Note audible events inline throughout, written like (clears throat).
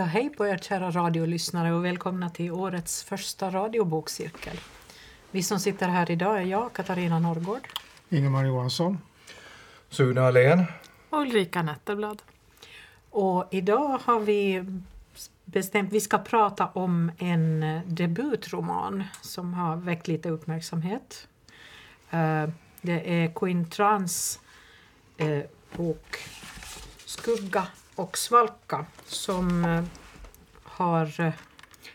Ja, hej på er kära radiolyssnare och välkomna till årets första radiobokcirkel. Vi som sitter här idag är jag, Katarina Norrgård. Ingemar Johansson. Sune Ahlén. Och Ulrika Netterblad. Och idag har vi bestämt vi ska prata om en debutroman som har väckt lite uppmärksamhet. Eh, det är Quinn Trans eh, bok Skugga och svalka som eh, har eh,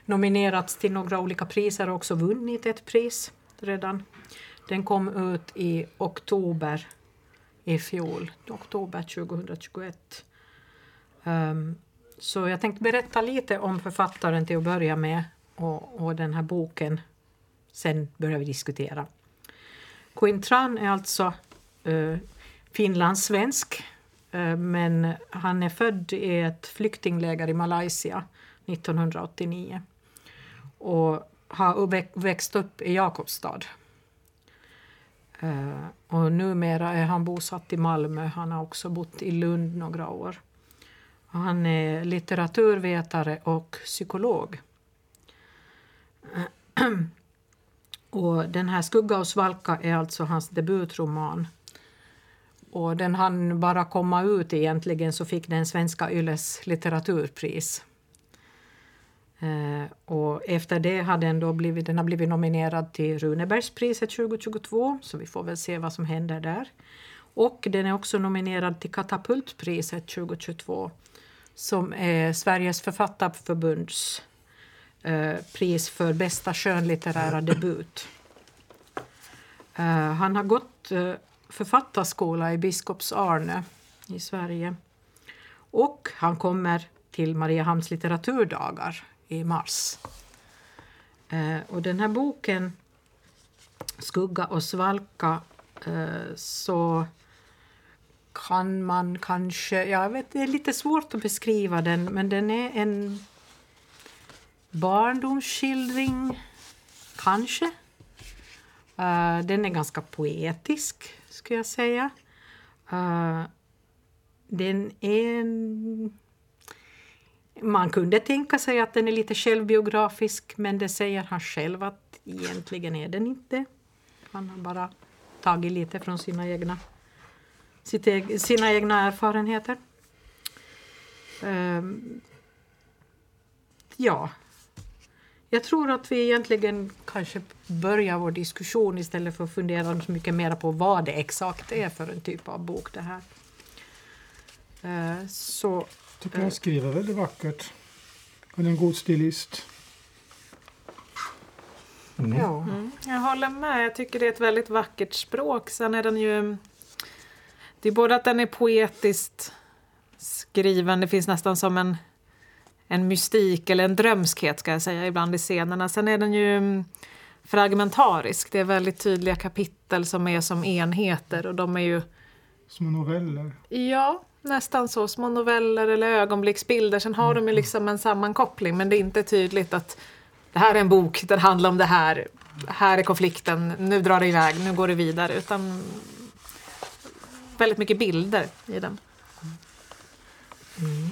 nominerats till några olika priser och också vunnit ett pris redan. Den kom ut i oktober i fjol, oktober 2021. Um, ehm, så jag tänkte berätta lite om författaren till att börja med och, och den här boken. Sen börjar vi diskutera. Quinn Tran är alltså uh, finlandssvensk Eh, men han är född i ett flyktingläger i Malaysia 1989 och har växt upp i Jakobstad. Eh, och numera är han bosatt i Malmö. Han har också bott i Lund några år. Han är litteraturvetare och psykolog. (clears throat) Och den här Skugga och svalka är alltså hans debutroman. Och den hann bara komma ut egentligen så fick den svenska Yles litteraturpris. Eh, och efter det har den, då blivit, den har blivit nominerad till Runebergspriset 2022, så vi får väl se vad som händer där. Och den är också nominerad till Katapultpriset 2022 som är Sveriges författarförbunds eh, pris för bästa skönlitterära debut. Eh, han har gått eh, författarskola i Biskops-Arne i Sverige. Och han kommer till Mariehamns litteraturdagar i mars. Eh, och den här boken, Skugga och svalka, eh, så kan man kanske... Jag vet, det är lite svårt att beskriva den, men den är en barndomsskildring, kanske. Eh, den är ganska poetisk, skulle jag säga. Uh, den är... En, man kunde tänka sig att den är lite självbiografisk, men det säger han själv att egentligen är den inte. Han har bara tagit lite från sina egna sitt, sina egna erfarenheter. Um, ja. Jag tror att vi egentligen kanske börjar vår diskussion istället för att fundera så mycket mer på vad det exakt är för en typ av bok det här. Uh, så, tycker han skriver väldigt vackert. Han är en god stilist. Mm. Ja. Mm. Jag håller med. Jag tycker det är ett väldigt vackert språk. Sen är den ju det är både att den är poetiskt skriven, det finns nästan som en, en mystik eller en drömskhet ska jag säga ibland i scenerna. Sen är den ju mm, fragmentarisk, det är väldigt tydliga kapitel som är som enheter och de är ju... Små noveller? Ja, nästan så. Små noveller eller ögonblicksbilder. Sen har mm. de ju liksom en sammankoppling men det är inte tydligt att det här är en bok, den handlar om det här. Här är konflikten, nu drar det iväg, nu går det vidare. Utan väldigt mycket bilder i den. Mm.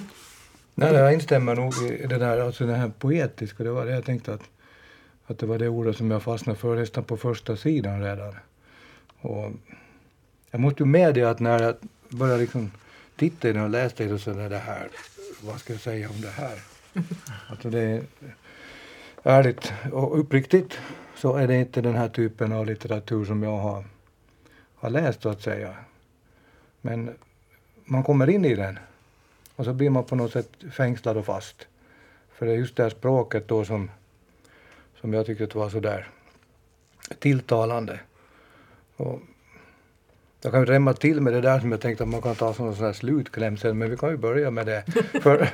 Nej, jag instämmer nog i det där, alltså det här poetiska. Det var det jag tänkte att, att det var det ordet som jag fastnade för nästan på första sidan redan. Och jag måste ju medge att när jag började liksom titta i den och läste det så är det här, vad ska jag säga om det här? (laughs) Alltså det är ärligt och uppriktigt så är det inte den här typen av litteratur som jag har, har läst så att säga. Men man kommer in i den och så blir man på något sätt fängslad och fast. För det är just det här språket då som, som jag tyckte var så där tilltalande. Och jag kan ju rämma till med det där som jag tänkte att man kan ta som en sån här slutkläm sen, men vi kan ju börja med det. (laughs) för,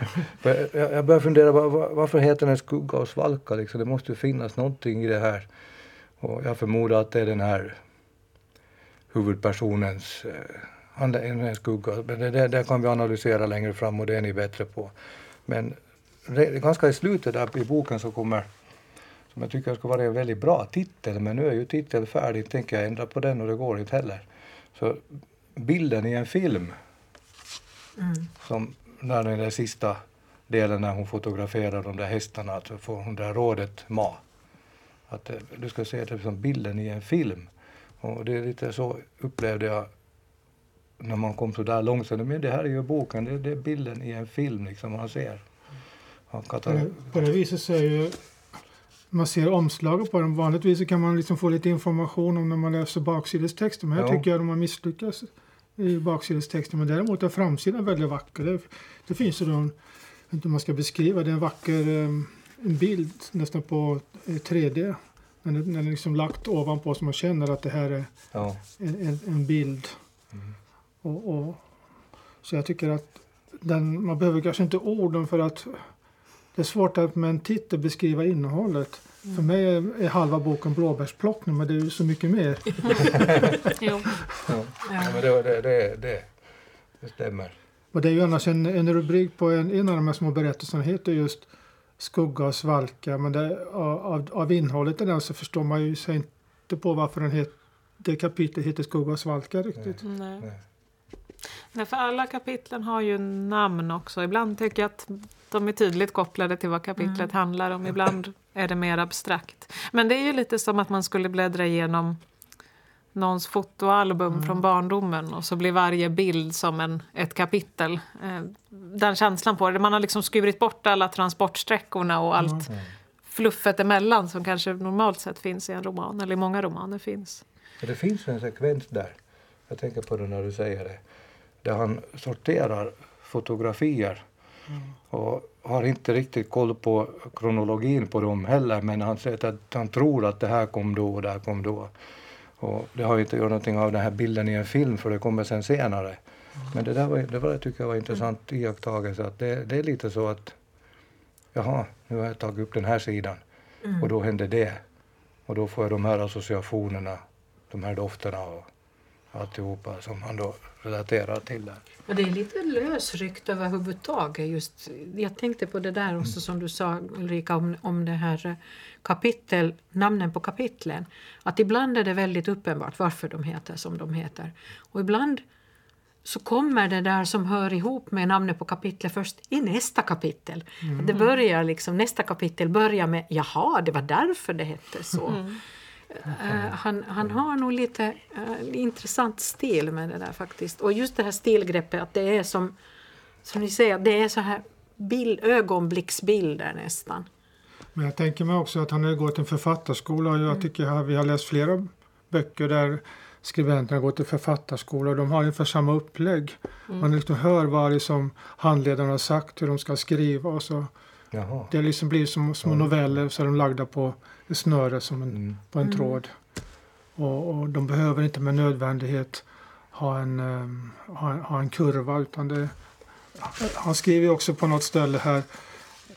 för jag börjar fundera, var, varför heter den skugga och svalka? Liksom? Det måste ju finnas någonting i det här. Och jag förmodar att det är den här huvudpersonens eh, han är en skugga. Men det, det, det, kan vi analysera längre fram och det är ni bättre på. Men det, ganska i slutet där i boken så kommer, som jag tycker ska vara en väldigt bra titel, men nu är ju titeln färdig, tänker jag ändra på den och det går inte heller. Så bilden i en film, mm. som när den där sista delen när hon fotograferar de där hästarna, alltså får hon det där rådet Ma. Att eh, du ska se det som bilden i en film. Och det är lite så upplevde jag när man kom så där långt. Så, men det här är ju boken, det, det är bilden i en film liksom man ser. Kan ta, På det, viset så är ju man ser omslaget på den. Vanligtvis så kan man liksom få lite information om när man läser baksidestexten. Men här Ja. tycker jag de har misslyckats i baksidestexten. Men däremot är framsidan väldigt vacker. Det, det finns ju då, en, inte man ska beskriva det, en vacker eh, en bild nästan på eh, 3D. När den när den är liksom lagt ovanpå så man känner att det här är ja. en, en, en bild. Mm. Och, och, så jag tycker att den, man behöver kanske inte orden för att det är svårt att med en titel beskriva innehållet. För mig är, är halva boken blåbärsplockning men det är ju så mycket mer. (laughs) Jo. Ja. Ja, men det, det, det, det, det stämmer. Och det är ju annars en, en rubrik på en, en av de här små berättelserna heter just Skugga och svalka. Men det, av, av innehållet i den så förstår man ju sig inte på varför den het, det kapitlet heter Skugga och svalka riktigt. Nej. Nej. Nej, för alla kapitlen har ju namn också. Ibland tycker jag att de är tydligt kopplade till vad kapitlet handlar om. Ibland är det mer abstrakt. Men det är ju lite som att man skulle bläddra igenom någons fotoalbum från barndomen och så blir varje bild som en, ett kapitel. Eh, den känslan på det. Man har liksom skurit bort alla transportsträckorna och allt fluffet emellan som kanske normalt sett finns i en roman, eller i många romaner finns. Det finns en sekvens där, jag tänker på det när du säger det, där han sorterar fotografier och har inte riktigt koll på kronologin på dem heller men han säger att han tror att det här kom då och det här kom då. Och det har ju inte gjort någonting av den här bilden i en film för det kommer sen senare. Men det där var, det var, tycker jag var intressant iakttagelse att det, det är lite så att jaha, nu har jag tagit upp den här sidan och då händer det. Och då får jag de här associationerna, de här dofterna och alltihopa som han då relaterar till där. Och det är lite lösryckt överhuvudtaget. Just, jag tänkte på det där också som du sa Ulrika om, om det här eh, kapitel, namnen på kapitlen. Att ibland är det väldigt uppenbart varför de heter som de heter. Och ibland så kommer det där som hör ihop med namnet på kapitlet först i nästa kapitel. Att det börjar liksom, nästa kapitel börjar med jaha, det var därför det hette så. Eh, han, han har nog lite eh, intressant stil med det där faktiskt. Och just det här stilgreppet att det är som, som ni säger, det är så här bild, ögonblicksbilder nästan. Men jag tänker mig också att han har gått en författarskola. Jag tycker att vi har läst flera böcker där skribenterna går till författarskola och de har ungefär samma upplägg. Man liksom hör vad det som handledaren har sagt, hur de ska skriva och så. Jaha. Det liksom blir som små noveller så är de lagda på ett snöre som en, Mm. på en tråd. Och, och de behöver inte med nödvändighet ha en, ehm, ha, ha en kurva utan det, han skriver också på något ställe här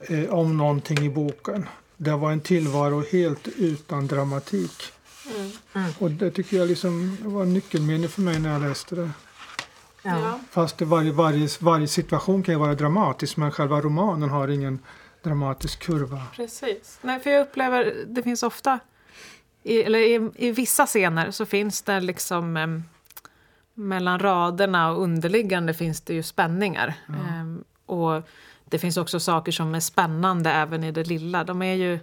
eh, om någonting i boken. Det var en tillvaro helt utan dramatik. Och det tycker jag liksom var en nyckelmening för mig när jag läste det. Ja. Fast varje, varje, varje situation kan ju vara dramatisk men själva romanen har ingen dramatisk kurva. Precis. Nej, för jag upplever, det finns ofta, i, eller i, i vissa scener så finns det liksom em, mellan raderna och underliggande finns det ju spänningar. Em, och det finns också saker som är spännande även i det lilla. De är ju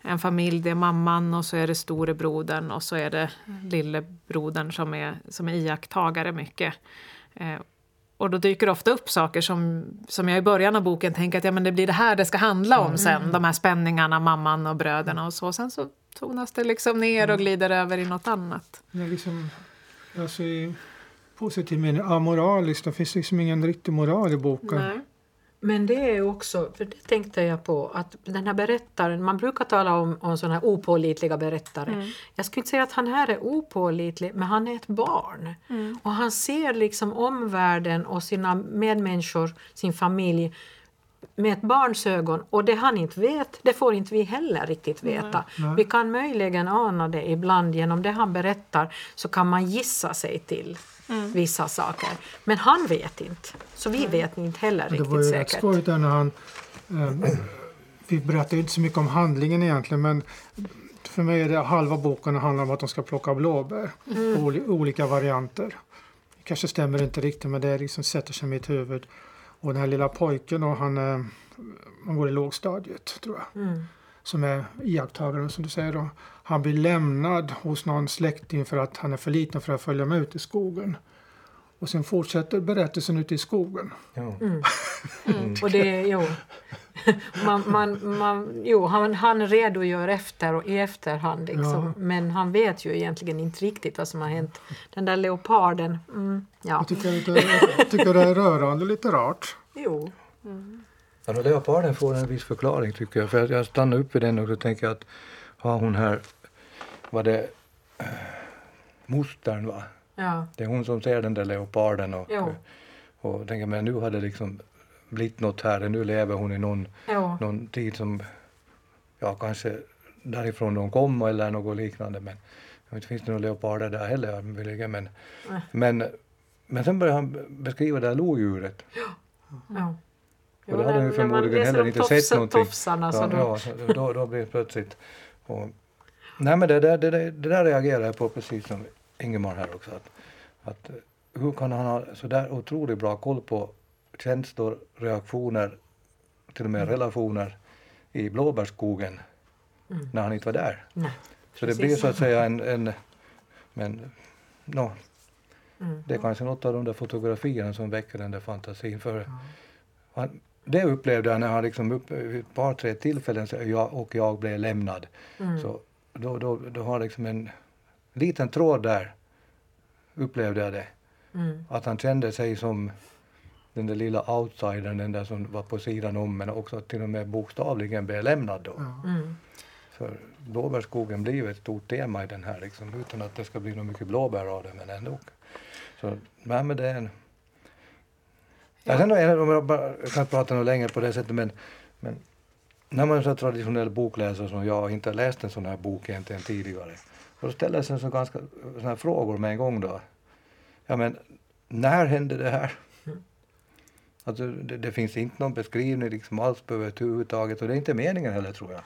en familj, det är mamman och så är det storebrodern och så är det lillebrodern som är, som är iakttagare mycket. Eh, och då dyker det ofta upp saker som, som jag i början av boken tänker att ja, men det blir det här det ska handla om sen. De här spänningarna, mamman och bröderna och så. Sen så tonas det liksom ner och glider över i något annat. Det är liksom, alltså i positiv mening, amoraliskt. Det finns liksom ingen riktig moral i boken. Men det är också, för det tänkte jag på, att den här berättaren, man brukar tala om, om sådana här opålitliga berättare. Jag skulle inte säga att han här är opålitlig, men han är ett barn. Och han ser liksom omvärlden och sina medmänniskor, sin familj med ett barns ögon och det han inte vet, det får inte vi heller riktigt veta. Vi kan möjligen ana det ibland genom det han berättar så kan man gissa sig till vissa saker. Men han vet inte, så vi vet inte heller Men det var riktigt ju rätt säkert. skojigt när han... Eh, (clears throat) vi berättar inte så mycket om handlingen egentligen men för mig är det halva boken handlar om att de ska plocka blåbär. Mm. Oli, olika varianter. Det kanske stämmer inte riktigt men det liksom sätter sig i mitt huvud. Och den här lilla pojken och han, eh, man går i lågstadiet tror jag. Mm. Som är iakttagaren som du säger då. Han blir lämnad hos någon släkting för att han är för liten för att följa med ut i skogen. Och sen fortsätter berättelsen ute i skogen. Ja. Mm. Och det, jo. Man, man, man, jo, han, han redogör efter och i efterhand liksom. Ja. Men han vet ju egentligen inte riktigt vad som har hänt. Den där leoparden, mm, ja. Jag tycker, lite, jag tycker det är rörande lite rart. Jo. Ja, då leoparden får en viss förklaring tycker jag. För jag- stannar upp vid den och tänker jag att har hon här, var det äh, mostern va? Ja. Det är hon som ser den där leoparden och, Jo. och tänker men nu har det liksom blivit något här, nu lever hon i någon, Jo. någon tid som, ja kanske därifrån de kom eller något liknande men jag vet inte finns det några leoparder där heller möjligen men, men, men sen börjar han beskriva det här lodjuret. Ja. Och det hade han ju förmodligen heller inte sett någonting. Tofsarna Ja, då, ja, då, då blir det plötsligt... Och, nej men det, där- det, det, det där reagerar jag på precis som Ingemar här också. Att, att hur kan han ha så där otroligt bra koll på känslor, reaktioner, till och med relationer i blåbärsskogen Mm. när han inte var där. Nej. Så det blir så att säga en... en men no, Mm. det är kanske något av de där fotografierna som väcker den där fantasin. För han, det upplevde jag när han liksom upp, ett par, tre tillfällen jag, och jag blev lämnad. Mm. Så då, då, då har liksom en liten tråd där, upplevde jag det. Mm. Att han kände sig som den där lilla outsidern, den där som var på sidan om men också till och med bokstavligen blev lämnad då. Ja. Mm. För blåbärsskogen blir ju ett stort tema i den här liksom, utan att det ska bli något mycket blåbär av det men ändå. Så, nej men det är en... Ja. Sen är det, om jag bara jag kan inte prata något längre på det sättet men, men när man är så traditionell bokläsare som jag och inte har läst en sån här bok egentligen tidigare. Och då ställer sig så ganska såna här frågor med en gång då. Ja men, när hände det här? (laughs) Alltså det, det finns inte någon beskrivning liksom alls på överhuvudtaget och det är inte meningen heller tror jag.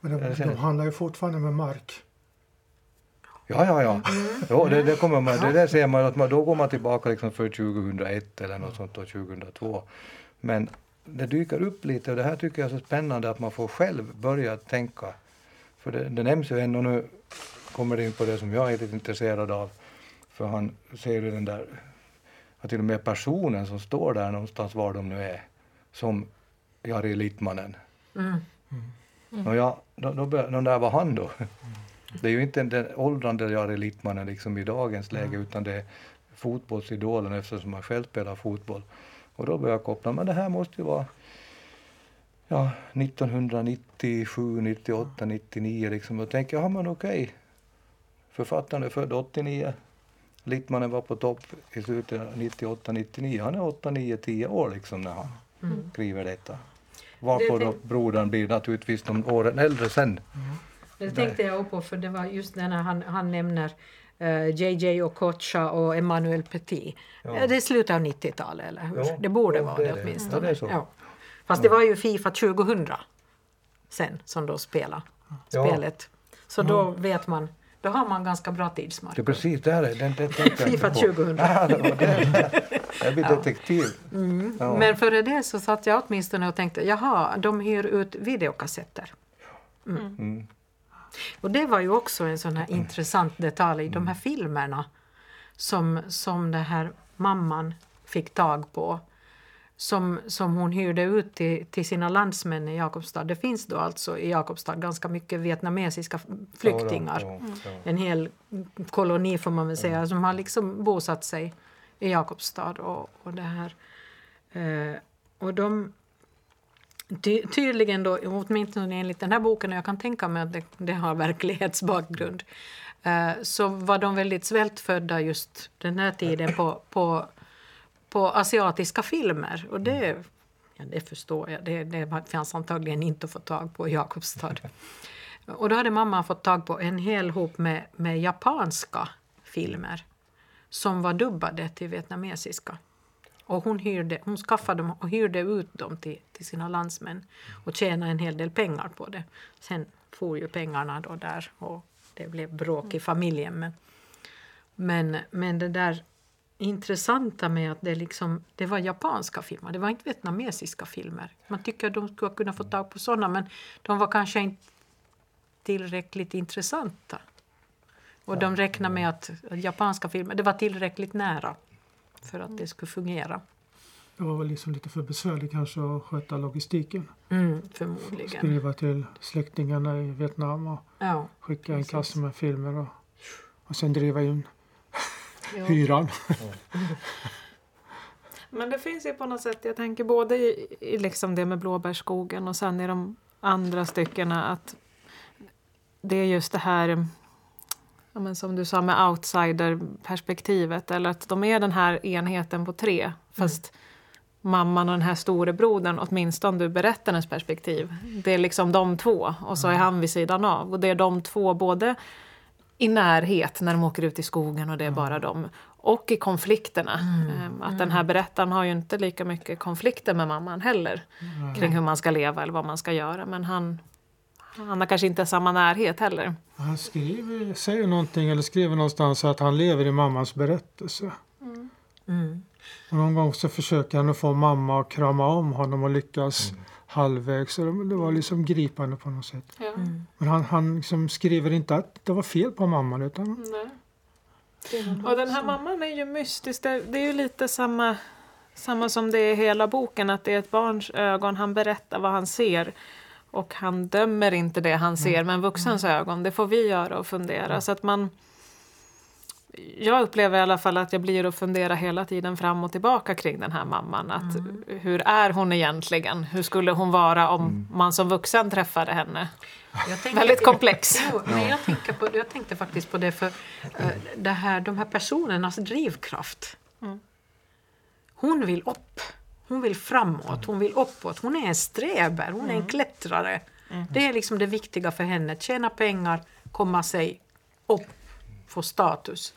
Men de, de handlar ju fortfarande med mark. Ja, ja, ja. Jo, det, det, kommer man, det där ser man att man, då går man tillbaka liksom för 2001 eller något sånt då, 2002. Men det dyker upp lite och det här tycker jag är så spännande att man får själv börja tänka. För det, det nämns ju ändå nu, kommer det in på det som jag är lite intresserad av. För han ser ju den där, att till och med personen som står där någonstans var de nu är, som Jari Littmanen. Mm. Och ja, då, då, den där var han då. Det är ju inte den åldrande Jari Littmanen liksom i dagens läge utan det är fotbollsidolen eftersom han själv spelar fotboll. Och då börjar jag koppla, men det här måste ju vara ja, 1997, 98, 99 liksom. Och jag, ja men okej. Författaren är född 89. Littmanen var på topp i slutet av 98, 99. Han är 8, 9, 10 år liksom när han Mm. skriver detta. Varpå Det- då brodern blir naturligtvis de åren äldre sen. Det tänkte jag på för det var just den här han, han nämner JJ Okocha och Emmanuel Petit. Ja. Ja. Det är slutet av 90-talet eller hur? Ja, det borde ja, vara det det, åtminstone. Ja, det. Ja. Fast det var ju Fifa 2000 sen som då spelade spelet. Så då vet man, då har man ganska bra tidsmark. Det är precis det här, är- den, den Fifa inte på. 2000. Ja, det, var det, jag blir detektiv. Mm. Men före det så satt jag åtminstone och tänkte, jaha, de hyr ut videokassetter. Mm. Och det var ju också en sån här intressant detalj i de här filmerna som, som den här mamman fick tag på. Som, som hon hyrde ut till, till sina landsmän i Jakobstad. Det finns då alltså i Jakobstad ganska mycket vietnamesiska flyktingar. Ja, då, ja, ja. En hel koloni får man väl säga som har liksom bosatt sig i Jakobstad. Och, och det här. Eh, och de ty, tydligen då, åtminstone enligt den här boken, och jag kan tänka mig att det, det har verklighetsbakgrund, eh, så var de väldigt svältfödda just den här tiden på, på, på asiatiska filmer. Och det, ja, det förstår jag, det, det fanns antagligen inte att få tag på i Jakobstad. Och då hade mamma fått tag på en hel hop med, med japanska filmer som var dubbade till vietnamesiska. Och hon, hyrde, hon skaffade dem och hyrde ut dem till, till sina landsmän och tjänade en hel del pengar på det. Sen for ju pengarna då där och det blev bråk i familjen. Men, men, men det där, intressanta med att det, liksom, det var japanska filmer, det var inte vietnamesiska filmer. Man tycker att de skulle kunna få tag på sådana men de var kanske inte tillräckligt intressanta. Och de räknar med att japanska filmer, det var tillräckligt nära för att det skulle fungera. Det var väl liksom lite för besvärligt kanske att sköta logistiken. Mm, förmodligen. Skriva till släktingarna i Vietnam och Ja, skicka en Precis. kasse med filmer och, och sen driva in ja. (laughs) hyran. (laughs) Men det finns ju på något sätt, jag tänker både i, i liksom det med blåbärsskogen och sen i de andra styckena att det är just det här ja, men som du sa med outsider-perspektivet eller att de är den här enheten på tre fast mamman och den här storebrodern åtminstone ur berättarens perspektiv. Det är liksom de två och så är han vid sidan av. Och det är de två både i närhet när de åker ut i skogen och det är bara dem och i konflikterna. Ehm, Att den här berättaren har ju inte lika mycket konflikter med mamman heller kring hur man ska leva eller vad man ska göra. Men han, han har kanske inte samma närhet heller. Han skriver, säger någonting eller skriver någonstans att han lever i mammans berättelse. Mm. Och någon gång så försöker han att få mamma att krama om honom och lyckas halvvägs. Så det var liksom gripande på något sätt. Mm. Men han, han liksom skriver inte att det var fel på mamman utan Och den här mamman är ju mystisk. Det, det är ju lite samma, samma som det är i hela boken. Att det är ett barns ögon. Han berättar vad han ser. Och han dömer inte det han ser med en vuxens ögon. Det får vi göra och fundera. Så att man... Jag upplever i alla fall att jag blir och funderar hela tiden fram och tillbaka kring den här mamman. Att Hur är hon egentligen? Hur skulle hon vara om man som vuxen träffade henne? Väldigt komplex. Jo, men jag, tänker på, jag tänkte faktiskt på det för eh, det här, de här personernas drivkraft. Hon vill upp. Hon vill framåt, hon vill uppåt. Hon är en sträber, hon är en klättrare. Det är liksom det viktiga för henne. Tjäna pengar, komma sig upp, få status.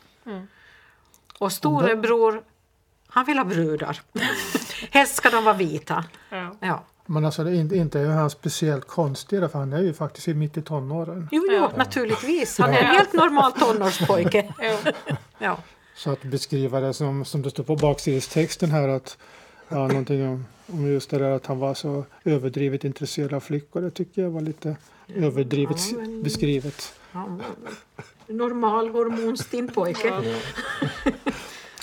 Och storebror, han vill ha brudar. (laughs) Helst ska de vara vita. Ja. Ja. Men alltså det är inte, inte är han speciellt konstig för han är ju faktiskt mitt i tonåren. Jo, jo, naturligtvis. Han är en helt normal tonårspojke. Ja. Så att beskriva det som, som det står på baksidestexten här att ja, någonting om, om just det där att han var så överdrivet intresserad av flickor. Det tycker jag var lite överdrivet Ja, men- beskrivet. Ja, normal hormonstinn pojke.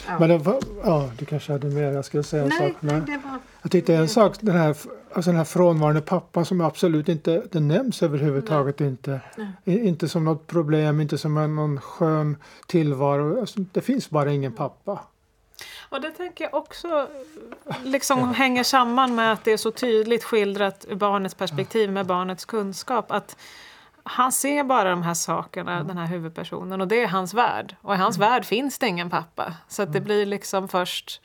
Ja. Men det var, ja, du kanske hade mer jag skulle säga. en Nej, sak. nej, det var... Jag tyckte en sak, den här, alltså den här frånvarande pappan som absolut inte det nämns överhuvudtaget inte. I, inte som något problem, inte som en, någon skön tillvaro. Alltså, det finns bara ingen pappa. Och det tänker jag också liksom hänger samman med att det är så tydligt skildrat ur barnets perspektiv med barnets kunskap. Att han ser bara de här sakerna, den här huvudpersonen, och det är hans värld. Och i hans värld finns det ingen pappa. Så det blir liksom först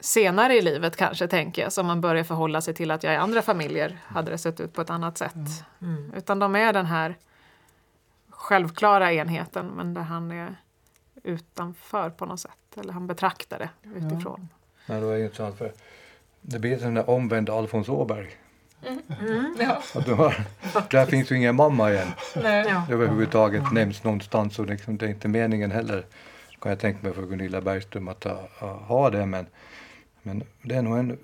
senare i livet kanske, tänker jag, som man börjar förhålla sig till att jag i andra familjer hade det sett ut på ett annat sätt. Utan de är den här självklara enheten, men där han är utanför på något sätt. Eller han betraktar det utifrån. Nej, det var intressant för det blir en där omvänd Alfons Åberg. Ja. Att du har, där finns ju ingen mamma igen. Ja. överhuvudtaget nämns någonstans och liksom, det är inte meningen heller kan jag tänka mig för Gunilla Bergström att ha, ha det men, men det är nog en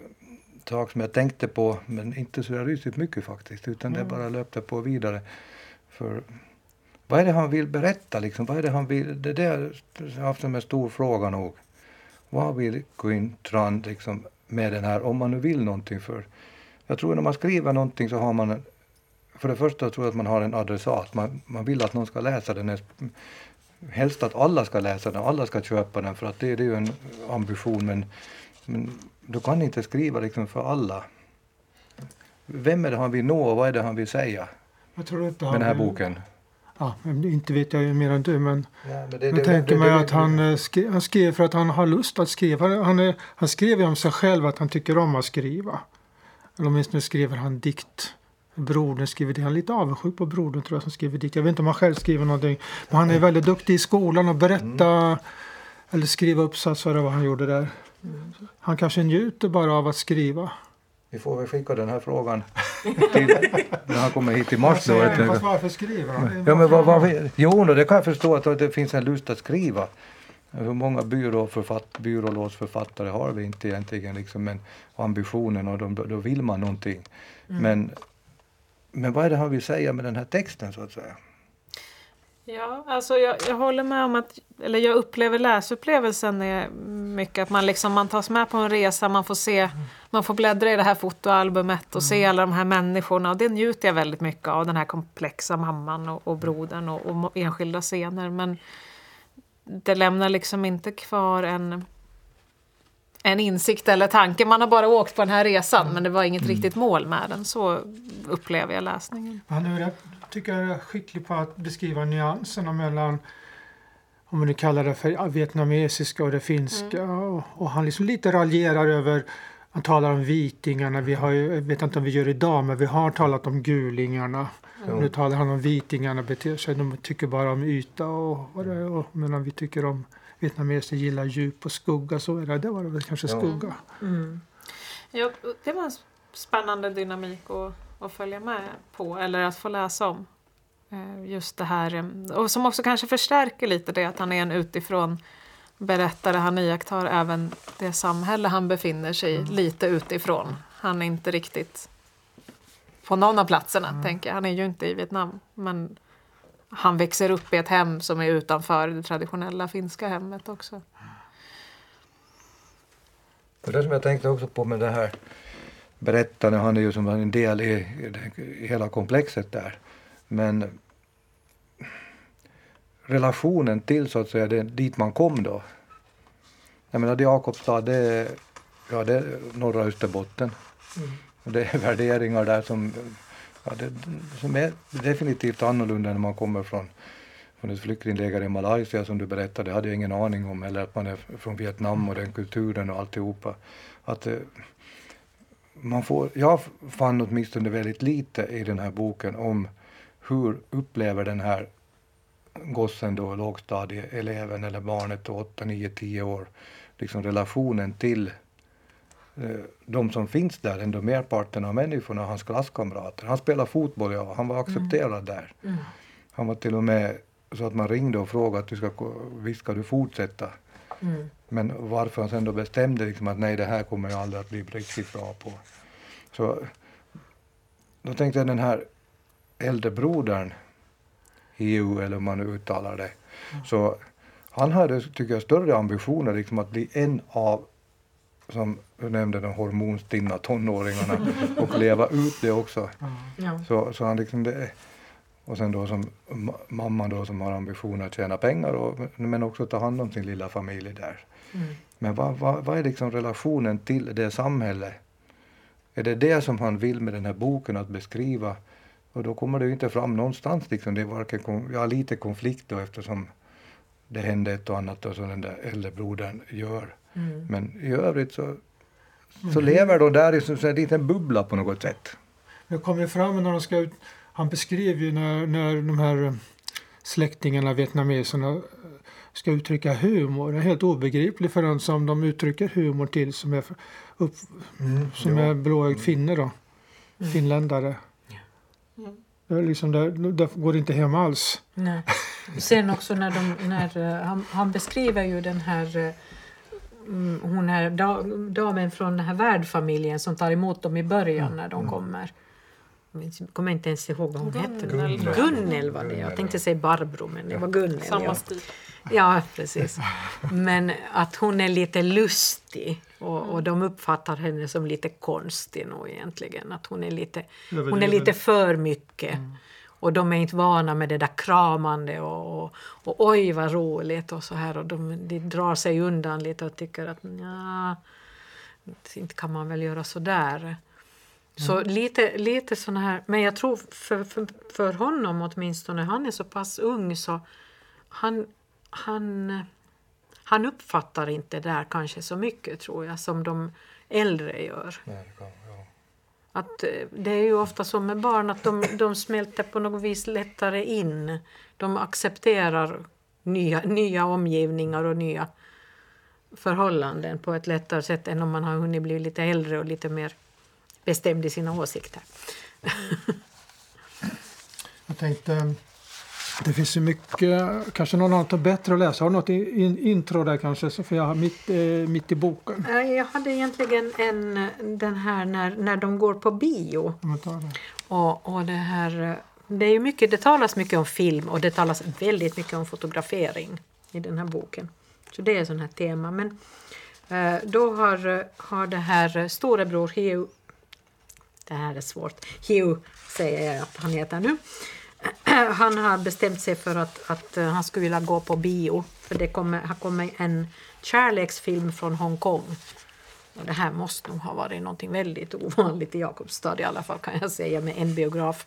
sak som jag tänkte på men inte så rysligt mycket faktiskt utan det bara löpte på vidare. För vad är det han vill berätta liksom? Vad är det han vill? Det är det jag har haft som en stor fråga nog. Vad vill Quintran liksom med den här, om man nu vill någonting för jag tror när man skriver någonting så har man för det första tror jag att man har en adressat. Man, man vill att någon ska läsa den. Helst att alla ska läsa den, alla ska köpa den för att det, det är ju en ambition. Men, men du kan inte skriva liksom för alla. Vem är det han vill nå och vad är det han vill säga med den här boken? Ja, inte vet jag mer än du men Ja, men det, jag tänker mig att han, eh, skri, han skrev för att han har lust att skriva. Han, är, han skrev ju om sig själv att han tycker om att skriva. Eller åtminstone skriver han dikt. Brodern skriver det. Han är lite avundsjuk på brodern tror jag som skriver dikt. Jag vet inte om han själv skriver någonting. Men han är väldigt duktig i skolan och berätta eller skriva uppsatser eller vad han gjorde där. Han kanske njuter bara av att skriva. Vi får väl skicka den här frågan till, (laughs) när han kommer hit i mars. Då, vet Fast varför skriver han? Ja, men vad, vad, jo, det kan jag förstå att det finns en lust att skriva. Hur många byråförfatt, byrålåtsförfattare har vi inte egentligen, liksom, men ambitionen och de, då vill man någonting. Mm. Men, men vad är det han vill säga med den här texten så att säga? Ja, alltså jag, jag håller med om att, eller jag upplever läsupplevelsen är mycket att man liksom, man tas med på en resa, man får se, man får bläddra i det här fotoalbumet och mm. se alla de här människorna och det njuter jag väldigt mycket av, den här komplexa mamman och, och brodern och, och enskilda scener. Men det lämnar liksom inte kvar en, en insikt eller tanke. Man har bara åkt på den här resan mm. men det var inget mm. riktigt mål med den. Så upplever jag läsningen. Han är, tycker jag är skicklig på att beskriva nyanserna mellan om man nu kallar det för vietnamesiska och det finska. Mm. Och, och, han liksom lite raljerar över han talar om vitingarna, vi har ju, jag vet inte om vi gör idag, men vi har talat om gulingarna. Mm. Nu talar han om vitingarna beter sig, de tycker bara om yta och, och, och medan vi tycker om vietnameser gillar djup och skugga så är det, det var det väl kanske skugga. Mm. Ja, det var en spännande dynamik att, att följa med på eller att få läsa om. Eh, just det här, och som också kanske förstärker lite det att han är en utifrån berättare. Han iakttar även det samhälle han befinner sig i mm. lite utifrån. Han är inte riktigt på någon av platserna, mm. tänker jag. Han är ju inte i Vietnam. Men han växer upp i ett hem som är utanför det traditionella finska hemmet också. Det som jag tänkte också på med det här berättaren, han är ju som en del i, i hela komplexet där. Men relationen till så att säga det, dit man kom då. Jag menar Jakobstad det är, ja, det är norra Österbotten. Mm. Det är värderingar där som, ja, det, som är definitivt annorlunda när man kommer från, från ett flyktingläger i Malaysia som du berättade, det hade jag ingen aning om, eller att man är från Vietnam och den kulturen och alltihopa. Att, eh, man får, jag fann åtminstone väldigt lite i den här boken om hur upplever den här gossen då, lågstadieeleven eller barnet, 8, 9, 10 år, liksom relationen till eh, de som finns där, ändå merparten av människorna, hans klasskamrater. Han spelade fotboll, ja, han var mm. accepterad mm. där. Mm. Han var till och med så att man ringde och frågade att du ska, visst ska du fortsätta. Mm. Men varför han sen då bestämde liksom att nej, det här kommer jag aldrig att bli riktigt bra på. Så då tänkte jag den här äldre brodern, EU eller hur man nu uttalar det, mm. så han hade, tycker jag, större ambitioner liksom att bli en av som du nämnde, de hormonstinna tonåringarna (laughs) och leva ut det också. Mm. Så, så han liksom det, och sen då som mamman då som har ambitioner att tjäna pengar och, men också ta hand om sin lilla familj där. Mm. Men vad, vad, vad är liksom relationen till det samhället? Är det det som han vill med den här boken att beskriva? Och då kommer det inte fram någonstans liksom. Det är varken, ja, lite konflikt då eftersom det hände ett och annat då, som den där äldre brodern gör. Mm. Men i övrigt så, så mm. lever de där i en liten bubbla på något sätt. Det kommer fram när de ska ut, han beskrev ju när, när de här släktingarna, vietnameserna, ska uttrycka humor. Det är helt obegripligt för den som de uttrycker humor till som är, upp, mm, som är blåögd finne då. Mm. Finländare. Mm. Det, liksom, det, det går inte hem alls. Nej. Sen också när, de, när eh, han, han beskriver ju den här eh, mm, hon här damen från den här värdfamiljen som tar emot dem i början mm. när de mm. kommer. Jag kommer inte ens ihåg vad hon hette. Gunnel var det. Jag tänkte säga Barbro, men det var Gunnel. Samma stil. Ja, precis. Men att hon är lite lustig och, och de uppfattar henne som lite konstig nog egentligen. Att hon är lite, hon är lite för mycket. Mm. Och de är inte vana med det där kramande och, och, och oj vad roligt och så här. Och de, de drar sig undan lite och tycker att ja, inte kan man väl göra så där. Så mm. lite, lite såna här, men jag tror för, för, för honom åtminstone, han är så pass ung så han, han, han uppfattar inte det där kanske så mycket tror jag som de äldre gör. Nej, kan, ja. Att eh, det är ju ofta så med barn att de, de smälter på något vis lättare in. De accepterar nya, nya omgivningar och nya förhållanden på ett lättare sätt än om man har hunnit bli lite äldre och lite mer bestämd i sina åsikter. (laughs) Jag tänkte Det finns ju mycket, kanske någon har något bättre att läsa. Har du något in, intro där kanske Sofia, mitt, eh, mitt i boken? Jag hade egentligen en, den här när, när de går på bio. Och, och det här, det är ju mycket, det talas mycket om film och det talas väldigt mycket om fotografering i den här boken. Så det är sånt här tema. Men eh, då har, har det här storebror Hugh, det här är svårt, Hugh säger jag att han heter nu. (clears throat) Han har bestämt sig för att, att eh, han skulle vilja gå på bio. För det kommer, har kommit en kärleksfilm från Hongkong. Och det här måste nog ha varit något väldigt ovanligt i Jakobstad i alla fall kan jag säga med en biograf.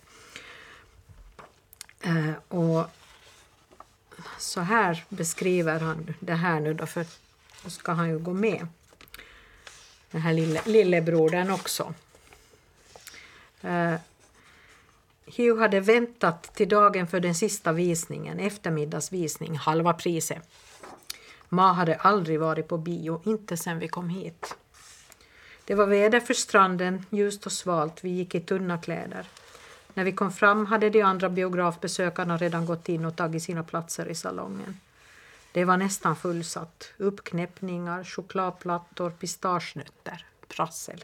Eh, och så här beskriver han det här nu då, för då ska han ju gå med. Den här lille, lillebrodern också. Eh, Hugh hade väntat till dagen för den sista visningen, eftermiddagsvisning, halva priset. Ma hade aldrig varit på bio, inte sen vi kom hit. Det var väder för stranden, ljust och svalt, vi gick i tunna kläder. När vi kom fram hade de andra biografbesökarna redan gått in och tagit sina platser i salongen. Det var nästan fullsatt. Uppknäppningar, chokladplattor, pistagenötter, prassel.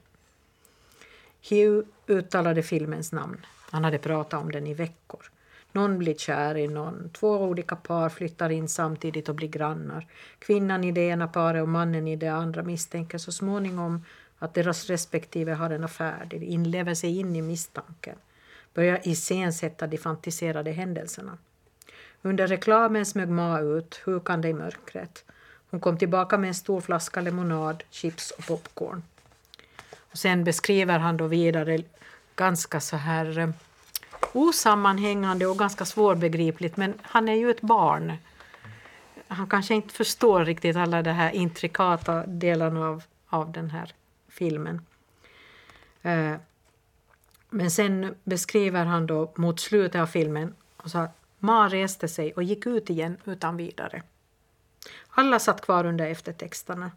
Hugh uttalade filmens namn. Han hade pratat om den i veckor. Någon blir kär i någon, två olika par flyttar in samtidigt och blir grannar. Kvinnan i det ena paret och mannen i det andra misstänker så småningom att deras respektive har en affär. De inlever sig in i misstanken, börjar iscensätta de fantiserade händelserna. Under reklamen smög Ma ut, hukande i mörkret. Hon kom tillbaka med en stor flaska lemonad, chips och popcorn. Och sen beskriver han då vidare ganska så här eh, osammanhängande och ganska svårbegripligt men han är ju ett barn. Han kanske inte förstår riktigt alla de här intrikata delarna av, av den här filmen. Eh, men sen beskriver han då mot slutet av filmen och sa Ma reste sig och gick ut igen utan vidare. Alla satt kvar under eftertexterna.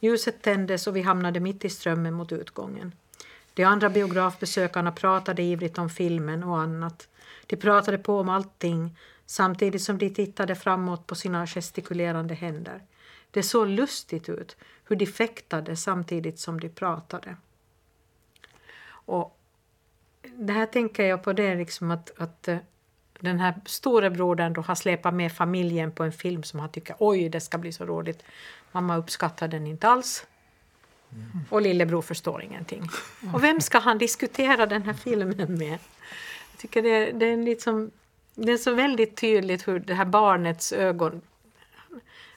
Ljuset tändes och vi hamnade mitt i strömmen mot utgången. De andra biografbesökarna pratade ivrigt om filmen och annat. De pratade på om allting samtidigt som de tittade framåt på sina gestikulerande händer. Det såg lustigt ut hur de fäktade samtidigt som de pratade. Och det här tänker jag på det liksom att, att eh, den här storebrodern då har släpat med familjen på en film som han tycker oj det ska bli så roligt. Mamma uppskattar den inte alls. Mm. Och lillebror förstår ingenting. Och vem ska han diskutera den här filmen med? Jag tycker det, det, är, liksom, det är så väldigt tydligt hur det här barnets ögon...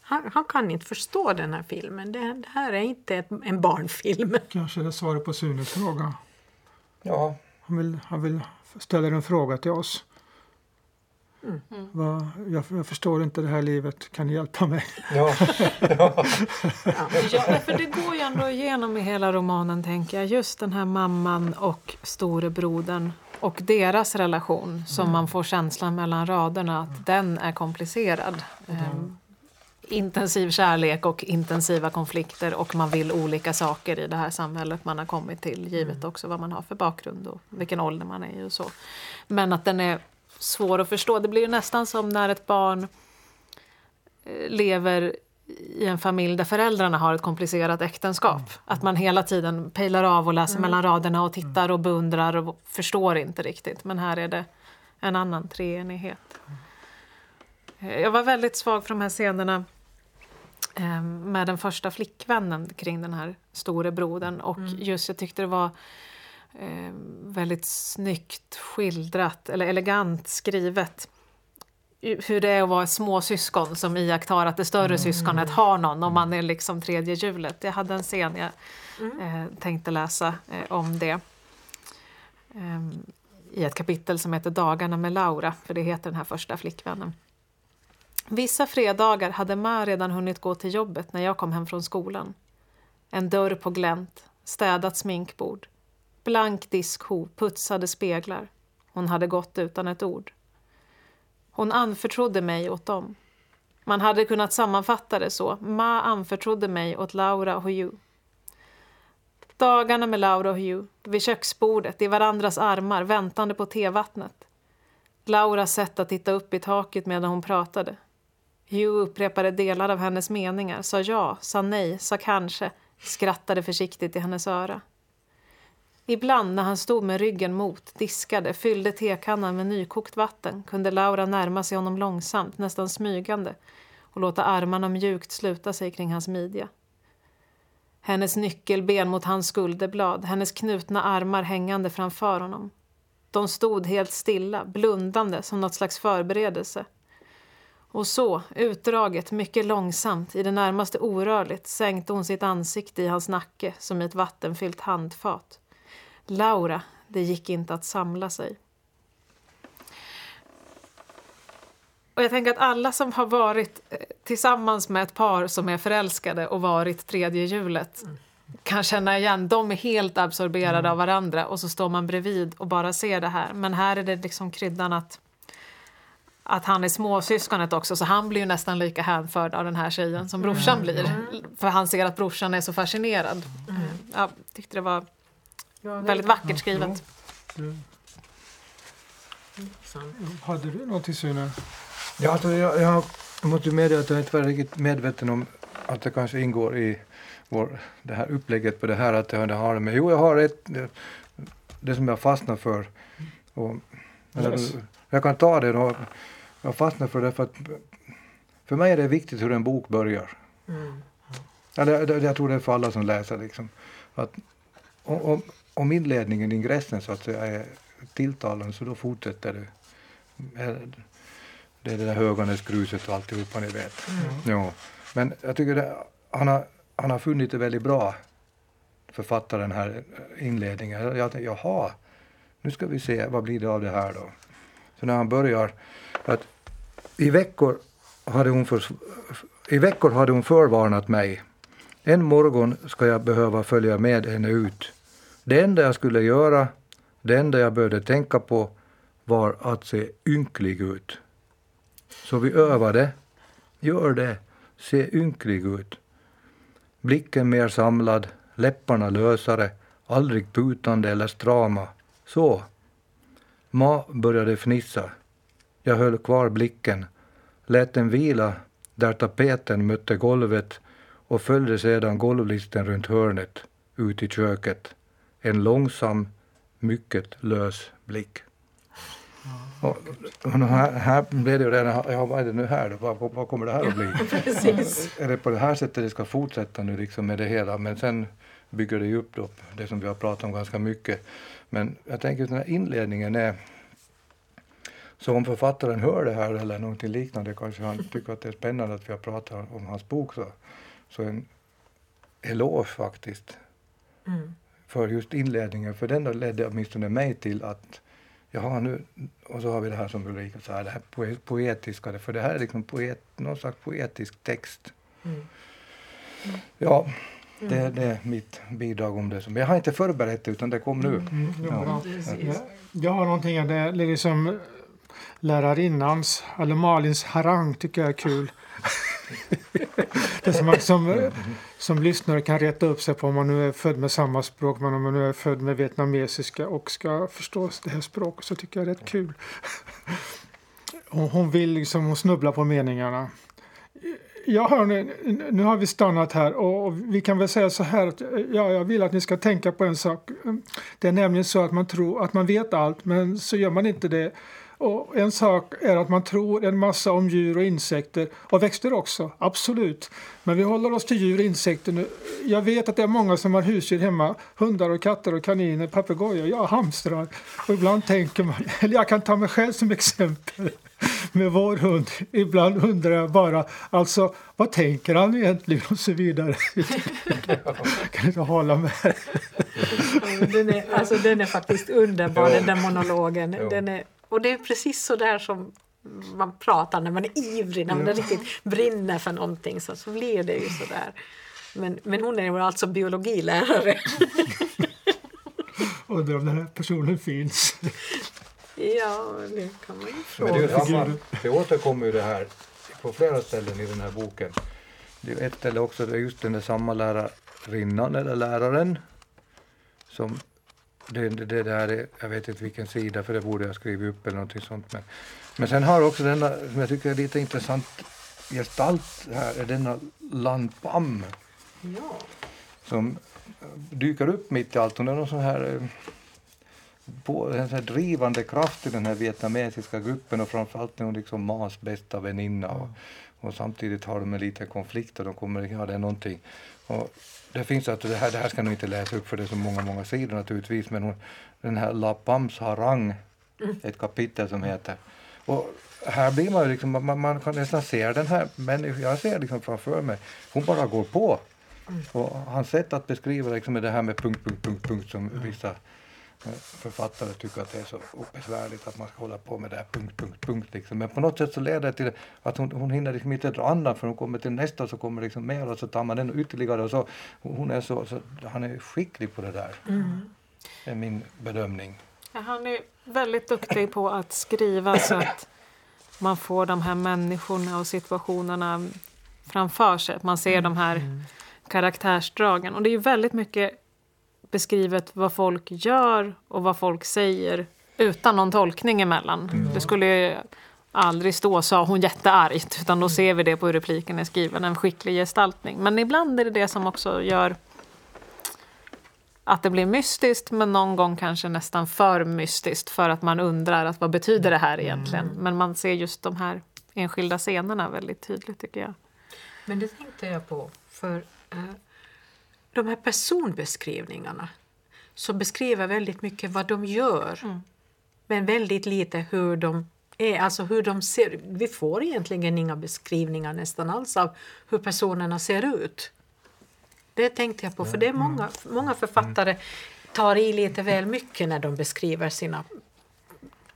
Han, han kan inte förstå den här filmen. Det, det här är inte ett, en barnfilm. Kanske det är svaret på Sunes fråga. Ja. Han vill, han vill ställa en fråga till oss. Mm. Va, jag, jag, förstår inte det här livet, kan ni hjälpa mig? Ja. (laughs) ja. ja. för det går ju ändå igenom i hela romanen, tänker jag. Just den här mamman och storebrodern och deras relation som mm. man får känslan mellan raderna att mm. den är komplicerad. Um, intensiv kärlek och intensiva konflikter och man vill olika saker i det här samhället man har kommit till givet mm. också vad man har för bakgrund och vilken ålder man är i och så. Men att den är svår att förstå. Det blir nästan som när ett barn eh, lever i en familj där föräldrarna har ett komplicerat äktenskap. Mm. Att man hela tiden pejlar av och läser mm. mellan raderna och tittar och beundrar och förstår inte riktigt. Men här är det en annan treenighet. Eh, jag var väldigt svag för de här scenerna eh, med den första flickvännen kring den här store brodern och mm. just jag tyckte det var eh, väldigt snyggt skildrat, eller elegant skrivet hur det är att vara småsyskon som iakttar att det större mm. syskonet har någon och man är liksom tredje hjulet. Jag hade en scen jag mm. eh, tänkte läsa eh, om det eh, i ett kapitel som heter Dagarna med Laura, för det heter den här första flickvännen. Vissa fredagar hade Ma redan hunnit gå till jobbet när jag kom hem från skolan. En dörr på glänt, städat sminkbord, blank diskho, putsade speglar. Hon hade gått utan ett ord. Hon anförtrodde mig åt dem. Man hade kunnat sammanfatta det så. Ma anförtrodde mig åt Laura och Hugh. Dagarna med Laura och Hugh, vid köksbordet, i varandras armar, väntande på tevattnet. Lauras sätt att titta upp i taket medan hon pratade. Hugh upprepade delar av hennes meningar, sa ja, sa nej, sa kanske, skrattade försiktigt i hennes öra. Ibland när han stod med ryggen mot, diskade, fyllde tekannan med nykokt vatten kunde Laura närma sig honom långsamt, nästan smygande och låta armarna mjukt sluta sig kring hans midja. Hennes nyckelben mot hans skulderblad, hennes knutna armar hängande framför honom. De stod helt stilla, blundande som något slags förberedelse. Och så, utdraget, mycket långsamt, i det närmaste orörligt sänkte hon sitt ansikte i hans nacke som i ett vattenfyllt handfat. Laura, det gick inte att samla sig. Och jag tänker att alla som har varit eh, tillsammans med ett par som är förälskade och varit tredje hjulet mm. kan känna igen, de är helt absorberade mm. av varandra och så står man bredvid och bara ser det här. Men här är det liksom kryddan att, att han är småsyskonet också så han blir ju nästan lika hänförd av den här tjejen som brorsan mm. blir. För han ser att brorsan är så fascinerad. Mm. Jag tyckte det var ja, det väldigt vackert skrivet. Hade du någonting Sune? Ja, alltså jag, jag måste medge att jag inte var riktigt medveten om att det kanske ingår i vår, det här upplägget på det här att det har med... Jo, jag har ett, det, det som jag fastnar för. Och, yes. Jag kan ta det då. Jag fastnar för det för att för mig är det viktigt hur en bok börjar. Mm. Eller, jag tror det är för alla som läser. Liksom. Att, om, om inledningen, ingressen så att säga, är tilltalande så då fortsätter det. Det är det där Höganäsgruset och alltihopa ni vet. Mm. Ja. Men jag tycker det, han, har, han har funnit det väldigt bra, författaren här inledningen. Jag tänkte, jaha, nu ska vi se, vad blir det av det här då? Så när han börjar, att i veckor hade hon, för, i veckor hade hon förvarnat mig. En morgon ska jag behöva följa med henne ut. Det enda jag skulle göra, det enda jag behövde tänka på var att se ynklig ut. Så vi övade. Gör det. Se ynklig ut. Blicken mer samlad, läpparna lösare, aldrig putande eller strama. Så. Ma började fnissa. Jag höll kvar blicken, lät den vila där tapeten mötte golvet och följde sedan golvlisten runt hörnet ut i köket. En långsam, mycket lös blick. Och, och här, här blev det ju redan, ja vad är det nu här då? Vad, vad kommer det här att bli? (laughs) Precis. Är det på det här sättet det ska fortsätta nu liksom med det hela? Men sen bygger det ju upp då, det som vi har pratat om ganska mycket. Men jag tänker att den här inledningen är så om författaren hör det här eller någonting liknande kanske han tycker att det är spännande att vi har pratat om hans bok så, så en eloge faktiskt. Mm. För just inledningen, för den ledde åtminstone mig till att Jaha, nu, och så har vi det här som Ulrika sa, det här poetiska, för det här är liksom poet, någon slags poetisk text. Mm. Mm. Ja, det, mm. det, är mitt bidrag om det. Men jag har inte förberett det, utan det kom nu. Mm. mm. Ja. Ja. Jag har någonting, det är liksom lärarinnans, eller Malins harang tycker jag är kul. (laughs) det som, som, som lyssnare kan rätta upp sig på om man nu är född med samma språk men om man nu är född med vietnamesiska och ska förstå det här språket så tycker jag det är rätt kul. (laughs) hon vill liksom, hon snubblar på meningarna. Ja, hörni, nu har vi stannat här och vi kan väl säga så här att ja, jag vill att ni ska tänka på en sak. Det är nämligen så att man tror att man vet allt men så gör man inte det. Och en sak är att man tror en massa om djur och insekter och växter också, absolut. Men vi håller oss till djur och insekter nu. Jag vet att det är många som har husdjur hemma, hundar och katter och kaniner, papegojor, ja hamstrar. Och ibland tänker man, (laughs) eller jag kan ta mig själv som exempel med vår hund. Ibland undrar jag bara, alltså vad tänker han egentligen och så vidare. (laughs) kan inte hålla med. den, är, alltså, den är faktiskt underbar den där monologen. Den är och det är precis så där som man pratar när man är ivrig, när man ja. riktigt brinner för någonting så, så blir det ju så där. Men, men hon är alltså biologilärare. (laughs) Undrar om den här personen finns. ja, det kan man ju fråga. Men det, är samma, det återkommer ju det här på flera ställen i den här boken. Det är ett ställe också, det är just den där samma lärarinnan eller läraren som det, det, där är, jag vet inte vilken sida för det borde jag skrivit upp eller någonting sånt. Men, men sen har också denna, som jag tycker är lite intressant gestalt här, är denna Lanpam Ja. som dyker upp mitt i allt. Hon är någon sån här, eh, på, en sån här drivande kraft i den här vietnamesiska gruppen och framförallt är hon liksom Mas bästa väninna. Och, och samtidigt har de en liten konflikt och de kommer, ja det är någonting. Och det finns att det här, det här ska jag nog inte läsa upp för det är så många, många sidor naturligtvis, men hon, den här La Pams harang, ett kapitel som heter. Och här blir man ju liksom, man, man kan nästan se den här människan, jag ser liksom framför mig, hon bara går på. Och hans sätt att beskriva liksom det här med punkt, punkt, punkt, punkt som vissa eh, författare tycker att det är så besvärligt att man ska hålla på med det här punkt, punkt, punkt. Liksom. Men på något sätt så leder det till att hon, hon hinner liksom inte dra andan för hon kommer till nästa och så kommer liksom mer och så tar man den ytterligare och så. Hon är så, så han är skicklig på det där. Det är min bedömning. Ja, Han är väldigt duktig på att skriva så att man får de här människorna och situationerna framför sig. Att man ser de här karaktärsdragen. Och det är ju väldigt mycket beskrivet vad folk gör och vad folk säger utan någon tolkning emellan. Det skulle ju aldrig stå sa hon jätteargt utan då ser vi det på hur repliken är skriven, en skicklig gestaltning. Men ibland är det det som också gör att det blir mystiskt men någon gång kanske nästan för mystiskt för att man undrar att vad betyder det här egentligen. Men man ser just de här enskilda scenerna väldigt tydligt tycker jag. Men det tänkte jag på, för eh, de här personbeskrivningarna så beskriver väldigt mycket vad de gör, men väldigt lite hur de är, alltså hur de ser Vi får egentligen inga beskrivningar nästan alls av hur personerna ser ut. Det tänkte jag på, för det är många, många författare tar i lite väl mycket när de beskriver sina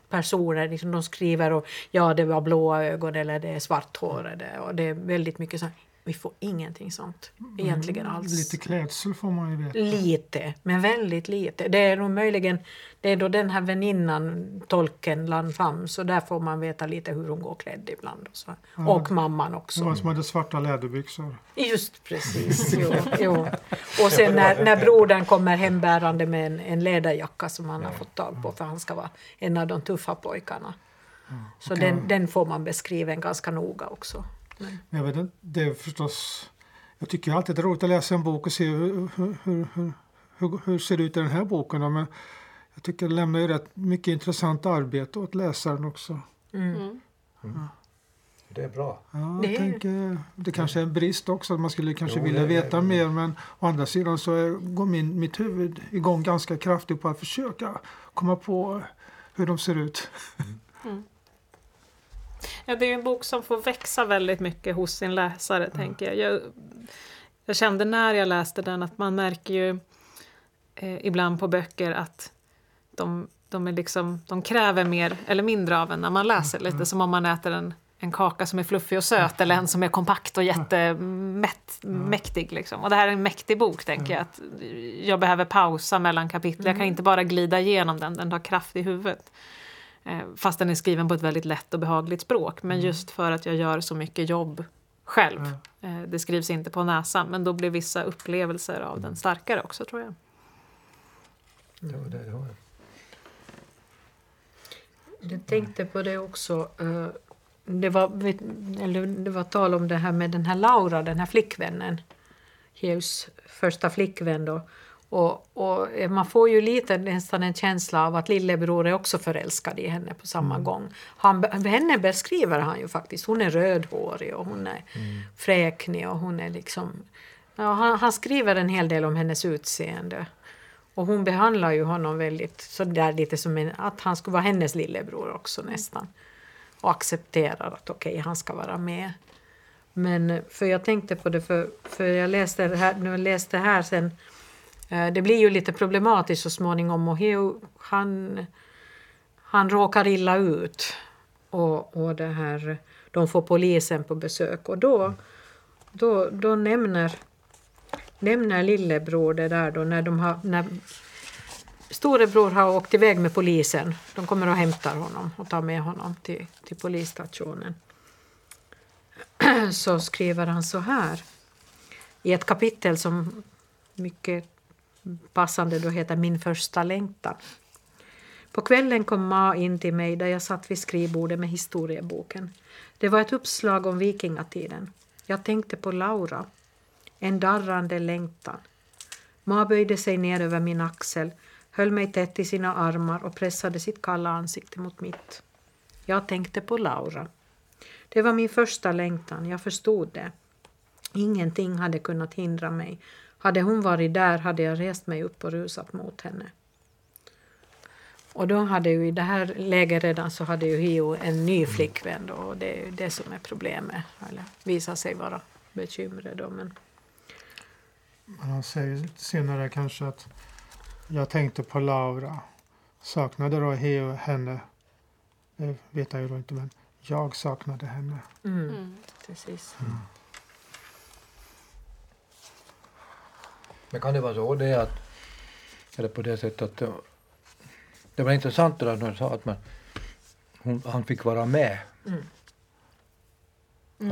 personer. Liksom de skriver och ja, det var blåa ögon eller det är svarthårade och det är väldigt mycket så. Vi får ingenting sånt egentligen alls. Mm, Lite klädsel får man ju veta. Lite, men väldigt lite. Det är nog möjligen det är då den här väninnan, tolken Lan Pham, så där får man veta lite hur hon går klädd ibland. Och, så. och mamman Det också. var som hade svarta läderbyxor. Just precis. (laughs) Jo, jo. Och sen när, när brodern kommer hembärande med en, en läderjacka som han har fått tag på för han ska vara en av de tuffa pojkarna. Så Okej. den, den får man beskriven ganska noga också. Men, jag vet inte, det är förstås... Jag tycker alltid det är roligt att läsa en bok och se hur, hur, hur, hur, hur, ser det ut i den här boken. Men jag tycker det lämnar ju rätt mycket intressant arbete åt läsaren också. mm. Det är bra. Ja, Det är- tänker, det kanske är en brist också, att man skulle kanske Jo, vilja det- veta det- mer. Men å andra sidan så är, går min, mitt huvud igång ganska kraftigt på att försöka komma på hur de ser ut. Ja, det är en bok som får växa väldigt mycket hos sin läsare, tänker jag. jag. Jag kände när jag läste den att man märker ju eh, ibland på böcker att de, de, är liksom, de kräver mer eller mindre av en när man läser. Lite som om man äter en, en kaka som är fluffig och söt eller en som är kompakt och jättemätt, mäktig. Liksom. Och det här är en mäktig bok, tänker jag. Att jag behöver pausa mellan kapitel. Jag kan inte bara glida igenom den, den har kraft i huvudet. Eh, Fast den är skriven på ett väldigt lätt och behagligt språk. Men just för att jag gör så mycket jobb själv. Eh, Det skrivs inte på näsan, men då blir vissa upplevelser av den starkare också tror jag. Var det, var det. Jag tänkte på det också. eh, Det var, eller det var tal om det här med den här Laura, den här flickvännen. Heus första flickvän då. Och, och man får ju lite nästan en känsla av att lillebror är också förälskad i henne på samma gång. Han, henne beskriver han ju faktiskt. Hon är rödhårig och hon är fräknig och hon är liksom... Ja, han, han skriver en hel del om hennes utseende. Och hon behandlar ju honom väldigt så där lite som en, att han skulle vara hennes lillebror också nästan. Och accepterar att okej, han ska vara med. Men eh, för jag tänkte på det, för, för jag läste det här, när jag läste här sen, eh, Eh, det blir ju lite problematiskt så småningom och Heo, han, han råkar illa ut. Och, och det här, de får polisen på besök och då, då, då nämner nämner lillebror det där då när de har när storebror har åkt iväg med polisen. De kommer och hämtar honom och tar med honom till, till polisstationen. (clears throat) Så skriver han så här i ett kapitel som mycket passande då heter Min första längtan. På kvällen kom Ma in till mig där jag satt vid skrivbordet med historieboken. Det var ett uppslag om vikingatiden. Jag tänkte på Laura. En darrande längtan. Ma böjde sig ner över min axel, höll mig tätt i sina armar och pressade sitt kalla ansikte mot mitt. Jag tänkte på Laura. Det var min första längtan, jag förstod det. Ingenting hade kunnat hindra mig. Hade hon varit där hade jag rest mig upp och rusat mot henne. Och då hade ju i det här läget redan så hade ju Hio en ny flickvän då, och det är det som är problemet, eller visar sig vara bekymret då. Men... Men han säger senare kanske att jag tänkte på Laura. Saknade då Heo henne? Det vet jag ju då inte men jag saknade henne. Mm, Mm. precis. Men kan det vara så det att, eller på det sättet att det, var intressant det där när sa att man, hon, han fick vara med. Mm.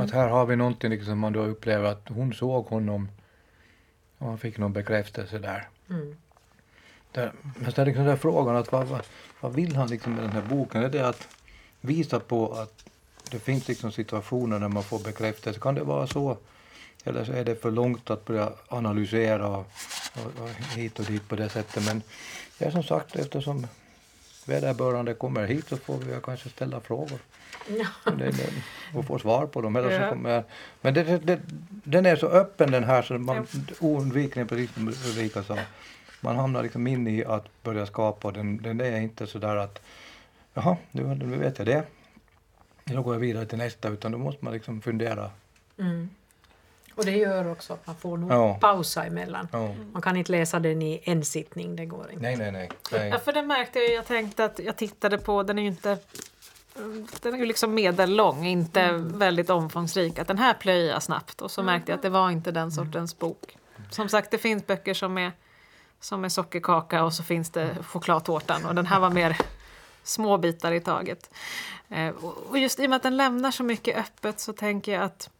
Att här har vi någonting liksom som man då upplever att hon såg honom och han fick någon bekräftelse där. Mm. där men sen liksom den frågan att vad, vad, vad vill han liksom med den här boken? Är det att visa på att det finns liksom situationer när man får bekräftelse? Kan det vara så? Eller så är det för långt att börja analysera och, och, och hit och dit på det sättet. Men ja, som sagt, eftersom vederbörande kommer hit så får vi kanske ställa frågor. Ja. Och få svar på dem. Eller så Ja. kommer men det, det, den är så öppen den här så man oundvikligen, precis som Ulrika sa, man hamnar liksom in i att börja skapa den, den är inte så där att jaha, nu, nu vet jag det. Då går jag vidare till nästa utan då måste man liksom fundera. Mm. Och det gör också att man får nog Ja. pausa emellan. Ja. Man kan inte läsa den i en sittning, det går inte. Nej, nej, nej. nej. Ja, för det märkte jag. Jag tänkte att jag tittade på, den är ju inte den är ju liksom medellång, inte väldigt omfångsrik. Att den här plöjer jag snabbt och så märkte jag att det var inte den sortens bok. Som sagt, det finns böcker som är, som är sockerkaka och så finns det chokladtårtan och den här var mer små bitar i taget. Eh, och just i och med att den lämnar så mycket öppet så tänker jag att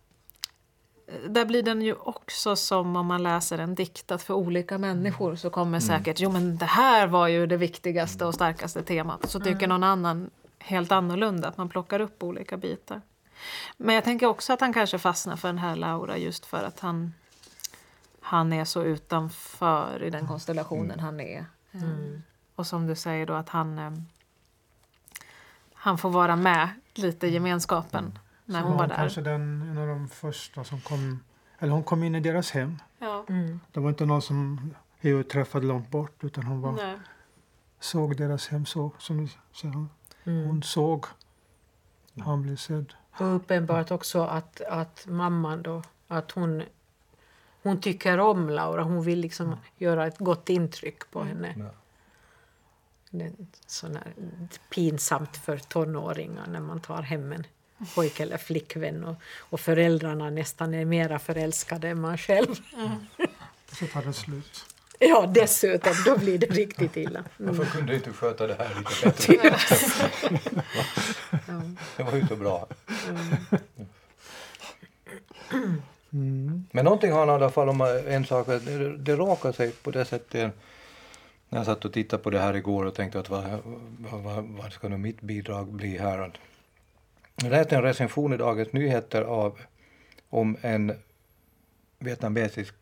där blir den ju också som om man läser en dikt att för olika människor så kommer säkert, jo men det här var ju det viktigaste och starkaste temat. Så tycker någon annan helt annorlunda, att man plockar upp olika bitar. Men jag tänker också att han kanske fastnar för den här Laura just för att han, han är så utanför i den konstellationen han är. Mm. Och som du säger då att han, eh, han får vara med lite i gemenskapen när Så hon var hon där. kanske den, en av de första som kom, eller hon kom in i deras hem. Ja. Mm. Det var inte någon som Heo träffade långt bort utan hon var, Nej. såg deras hem så, som du säger. Hon, Mm. hon såg han blev sedd. Och uppenbart också att, att mamman då, att hon, hon tycker om Laura, hon vill liksom göra ett gott intryck på henne. Ja. Det är sån här pinsamt för tonåringar när man tar hem en pojke eller flickvän och, och föräldrarna nästan är mera förälskade än man själv. (laughs) Så tar det slut. Ja, dessutom, då blir det riktigt illa. Mm. Varför kunde du inte sköta det här lite bättre? Ja. (laughs) Det var ju så bra. Mm. Men någonting har han i alla fall om en sak. Det, det råkar sig på det sättet. När jag satt och tittade på det här igår och tänkte att vad, vad, vad, vad ska nu mitt bidrag bli här? Jag läste en recension i Dagens Nyheter av om en vietnamesisk,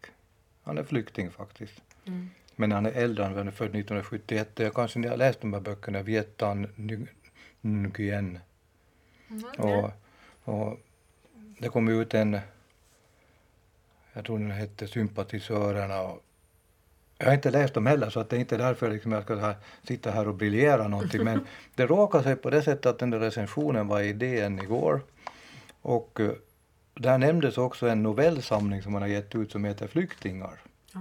han är flykting faktiskt. Mm. Men han är äldre, han är född 1971. Jag kanske ni har läst de här böckerna, Vietan Nguyen. Och, och det kom ut en, jag tror den hette Sympatisörerna. Och jag har inte läst dem heller så att det är inte därför liksom jag ska här, sitta här och briljera någonting. Men det råkade sig på det sättet att den där recensionen var i DN igår. Och eh, där nämndes också en novellsamling som man har gett ut som heter Flyktingar. Ah.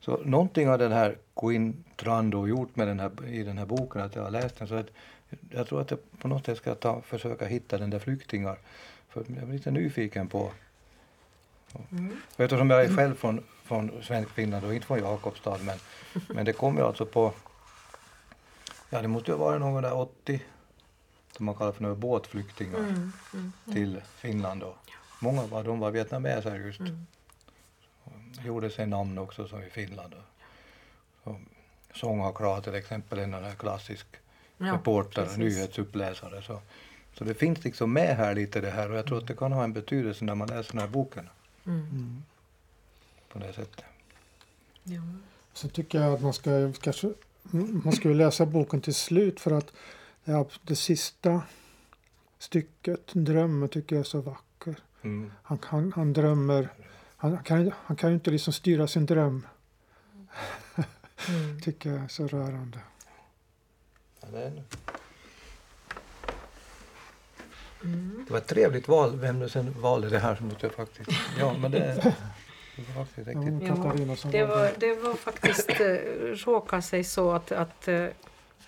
Så någonting har den här Quinn Trando gjort med den här, i den här boken, att jag har läst den. Så att jag tror att jag på något sätt ska ta, försöka hitta den där flyktingar. För jag är lite nyfiken på... Mm. Och eftersom jag är själv från, från svensk Finland och inte från Jakobstad, men, men det kom ju alltså på... Ja, det måste ju ha varit någon där 80, som man kallar för några båtflyktingar Mm. Mm. till Finland. Då. Många var, de var vietnameser just. Mm. Gjorde sig namn också som i Finland. Och kra till exempel, en här klassisk Ja, reporter, precis. nyhetsuppläsare. Så, så det finns liksom med här lite det här och jag tror att det kan ha en betydelse när man läser den här boken Mm. På det sättet. Ja. Så tycker jag att man ska kanske man ska läsa boken till slut för att ja, det sista stycket, drömmen, tycker jag är så vacker. Mm. Han, han, han drömmer, han kan, han kan ju inte liksom styra sin dröm, Mm. (laughs) tycker jag är så rörande. Ja, det, är... Mm. det var ett trevligt val, vem du sen valde det här måste jag faktiskt... Ja, men det, det var faktiskt Ja, riktigt... Det var det var faktiskt eh, råkade sig så att, att eh,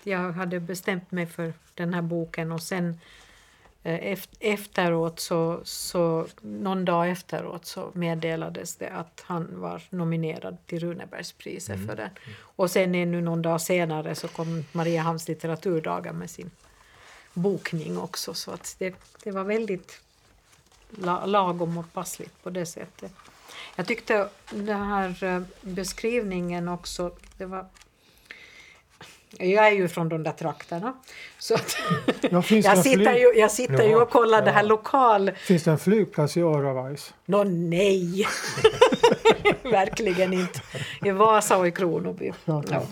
jag hade bestämt mig för den här boken och sen eh, ef- efteråt så, så någon dag efteråt så meddelades det att han var nominerad till Runebergspriset för den. Och sen ännu någon dag senare så kom Mariehamns litteraturdagar med sin bokning också så att det, det var väldigt la, lagom och passligt på det sättet. Jag tyckte den här eh, beskrivningen också, det var... Jag är ju från de där trakterna. Så att (laughs) Ja, (laughs) jag sitter ju, jag sitter ju och kollar det här Ja. lokal... finns det en flygplats i Oravais? Nå nej! (laughs) Verkligen inte. I Vasa och i Kronoby. Ja, Ja.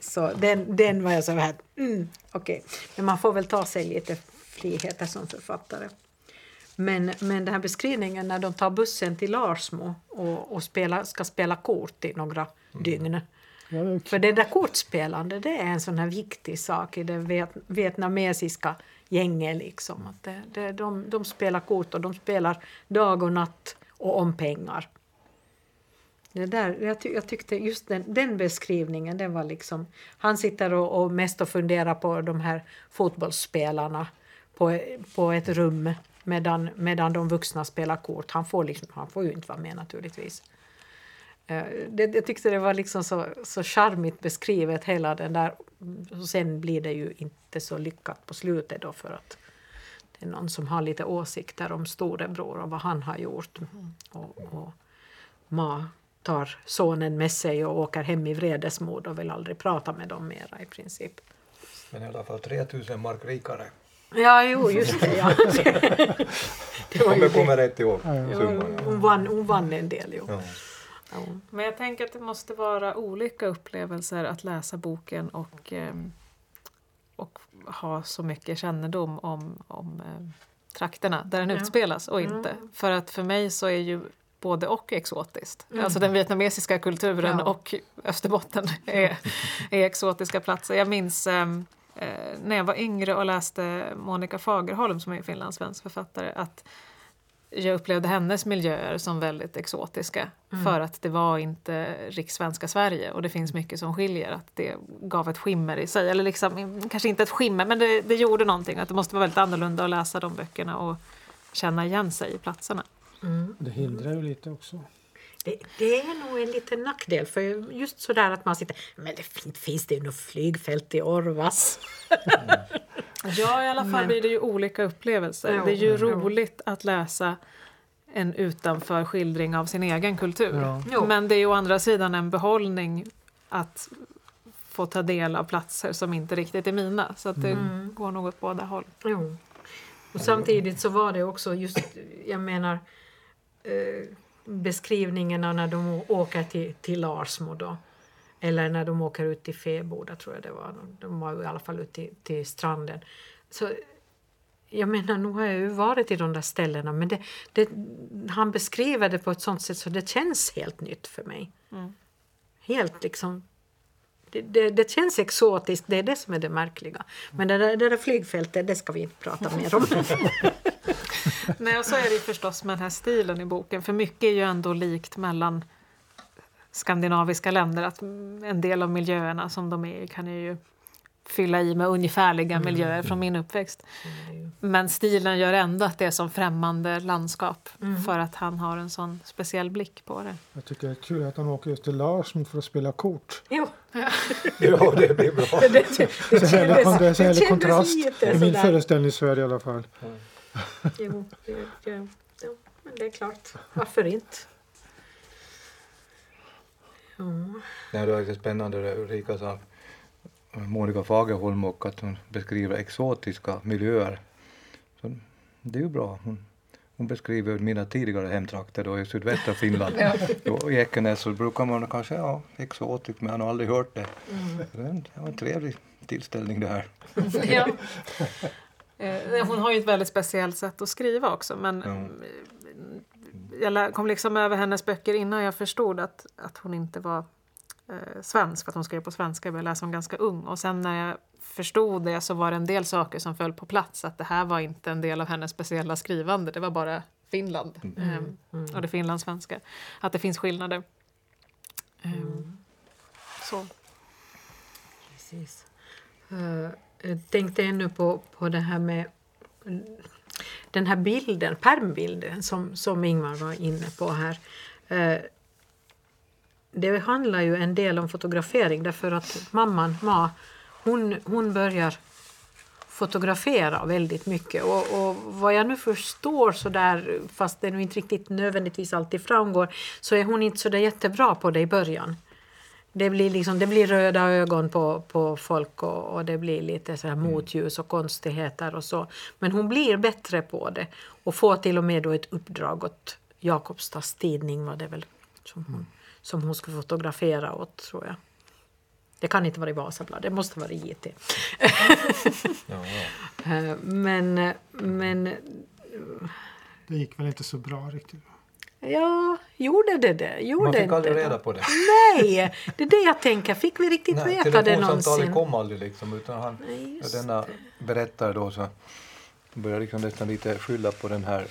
Så den, den var jag så här, mm, okej. Men man får väl ta sig lite friheter som författare. Men, men den här beskrivningen när de tar bussen till Larsmo och, och spela, ska spela kort i några dygn. Ja, det För det där kortspelande det är en sån här viktig sak i det viet, vietnamesiska gänget. Liksom. Att det, det, de, de spelar kort och de spelar dag och natt och om pengar. Det där, jag, ty, jag tyckte just den, den beskrivningen, den var liksom... Han sitter och, och mest och funderar på de här fotbollsspelarna på, på ett rum medan, medan de vuxna spelar kort. Han får, liksom, han får ju inte vara med naturligtvis. Eh, Det, jag tyckte det var liksom så, så charmigt beskrivet hela den där. Och sen blir det ju inte så lyckat på slutet då för att det är någon som har lite åsikter om storebror och vad han har gjort. Och, och Ma tar sonen med sig och åker hem i vredesmod och vill aldrig prata med dem mera i princip. Men i alla fall 3000 mark rikare. Ja, jo, just det. Ja. (laughs) det var Om ju jag det. kommer rätt ihåg summan. Hon, vann, hon vann en del, jo. Ja. Ja. Men jag tänker att det måste vara olika upplevelser att läsa boken och, ehm, och ha så mycket kännedom om, om eh, trakterna där den Ja. utspelas och Mm. inte. För att för mig så är ju både och exotiskt. Mm. Alltså den vietnamesiska kulturen Ja. och Österbotten (laughs) är, är exotiska platser. Jag minns ehm, eh, när jag var yngre och läste Monica Fagerholm som är finlandssvensk författare att jag upplevde hennes miljöer som väldigt exotiska Mm. för att det var inte rikssvenska Sverige och det finns mycket som skiljer. Att det gav ett skimmer i sig, eller liksom, kanske inte ett skimmer men det, det gjorde någonting. Att det måste vara väldigt annorlunda att läsa de böckerna och känna igen sig i platserna. Mm. Det hindrar ju lite också. Det, det är nog en liten nackdel, för just sådär att man sitter... Men det fin- finns det ju något flygfält i Orvas? (laughs) Ja, i alla fall Men- blir det ju olika upplevelser. Jo, det är ju jo. roligt att läsa en utanför skildring av sin egen kultur. Ja. Men det är ju å andra sidan en behållning att få ta del av platser som inte riktigt är mina. Så att det Mm. går nog åt båda håll. Jo. Och samtidigt så var det också just, jag menar, eh, beskrivningarna när de åker till, till Larsmo då. Eller när de åker ut till Feboda tror jag det var. De var i alla fall ut till, till stranden. Så jag menar, nu har jag ju varit i de där ställena men det, det, han beskriver det på ett sånt sätt så det känns helt nytt för mig. Mm. Helt liksom det, det, det känns exotiskt, det är det som är det märkliga. Men det där, det där flygfältet, det ska vi inte prata mer om. (laughs) Nej, och så är det ju förstås med den här stilen i boken. För mycket är ju ändå likt mellan skandinaviska länder. Att en del av miljöerna som de är kan jag ju fylla i med ungefärliga miljöer från min uppväxt. Men stilen gör ändå att det är som främmande landskap. För att han har en sån speciell blick på det. Jag tycker det är kul att han åker just till Larsmo för att spela kort. Jo, ja, det blir bra. det, det, det, härlig, kändes- det är så det härlig kändes kontrast lite i min föreställningsvärld i alla fall. Jo, det, det, ja, men det är klart. Varför inte? Ja. Det var lite spännande det Ulrika sa, Monica Fagerholm och att hon beskriver exotiska miljöer. Så det är ju bra. Hon, hon beskriver mina tidigare hemtrakter då i sydvästra Finland. (laughs) Då, I Ekenäs så brukar man kanske, ja, exotiskt, men jag har aldrig hört det. Så det är en- det var en trevlig tillställning det här. Ja. (laughs) Eh, Hon har ju ett väldigt speciellt sätt att skriva också. Men Ja. eh, jag kom liksom över hennes böcker innan jag förstod att, att hon inte var eh, svensk. För att hon skrev på svenska. Jag började läsa hon ganska ung. Och sen när jag förstod det så var det en del saker som föll på plats. Att det här var inte en del av hennes speciella skrivande. Det var bara Finland. Mm. Eh, och det finlandssvenska. Att det finns skillnader. Eh, Så. Precis. Jag Eh, tänkte ännu på, på det här med den här bilden, pärmbilden som, som Ingvar var inne på här. Eh, det handlar ju en del om fotografering därför att mamman, Ma, hon, hon börjar fotografera väldigt mycket. Och, och vad jag nu förstår, så där, fast det nu inte riktigt nödvändigtvis alltid framgår, så är hon inte så där jättebra på det i början. Det blir, liksom, det blir röda ögon på, på folk och, och det blir lite så här motljus och konstigheter och så. Men hon blir bättre på det och får till och med då ett uppdrag åt Jakobstads tidning var det väl som hon, som hon skulle fotografera åt tror jag. Det kan inte vara i Vasabladet, det måste vara i JT. (laughs) Eh, men, men Det gick väl inte så bra riktigt. Ja, gjorde det det? Gjorde Man fick inte aldrig det? reda på det. Nej, det är det jag tänker. Fick vi riktigt Nej, veta det telefonsamtalet någonsin? kom aldrig liksom utan han, Nej, denna berättare då så började liksom nästan lite skylla på den här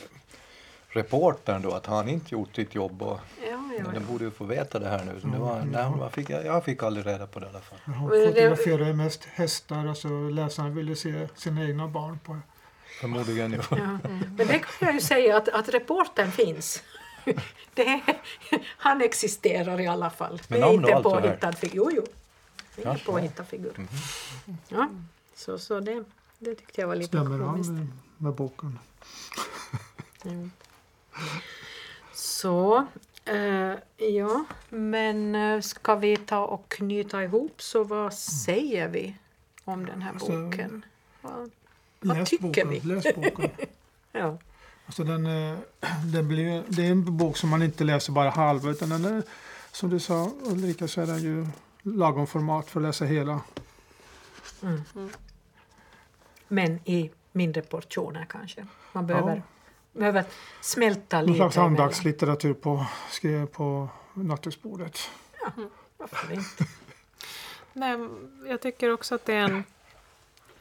reportern då att han inte gjort sitt jobb och Ja, ja, den borde ju få veta det här nu. Så det var, nej, man fick, jag fick aldrig reda på det i alla fall. Det- fotograferade mest hästar, alltså läsarna ville se sina egna barn på Förmodligen. Ja. Ja. Men det kan jag ju säga att, att reporten finns. (laughs) Det han existerar i alla fall. Men det är inte här? påhittad figur. Jo, jo. Det är en påhittad figur. Mhm. Ja, så, så det, det tyckte jag var lite Stämmer komiskt. han med, med boken? (laughs) Mm. Så, eh, ja, men eh, ska vi ta och knyta ihop så vad säger vi om den här Alltså, boken? Vad, Vad tycker boken, vi? Läs boken. (laughs) ja. Alltså den, eh, (clears throat) den blir, det är en bok som man inte läser bara halva utan den är, som du sa Ulrika så är den ju lagom format för att läsa hela. Mm. Men i mindre portioner kanske. Man behöver, behöver smälta Någon lite. slags emellan. andaktslitteratur på, skrev på nattduksbordet. Varför inte? (laughs) Nej, jag tycker också att det är en,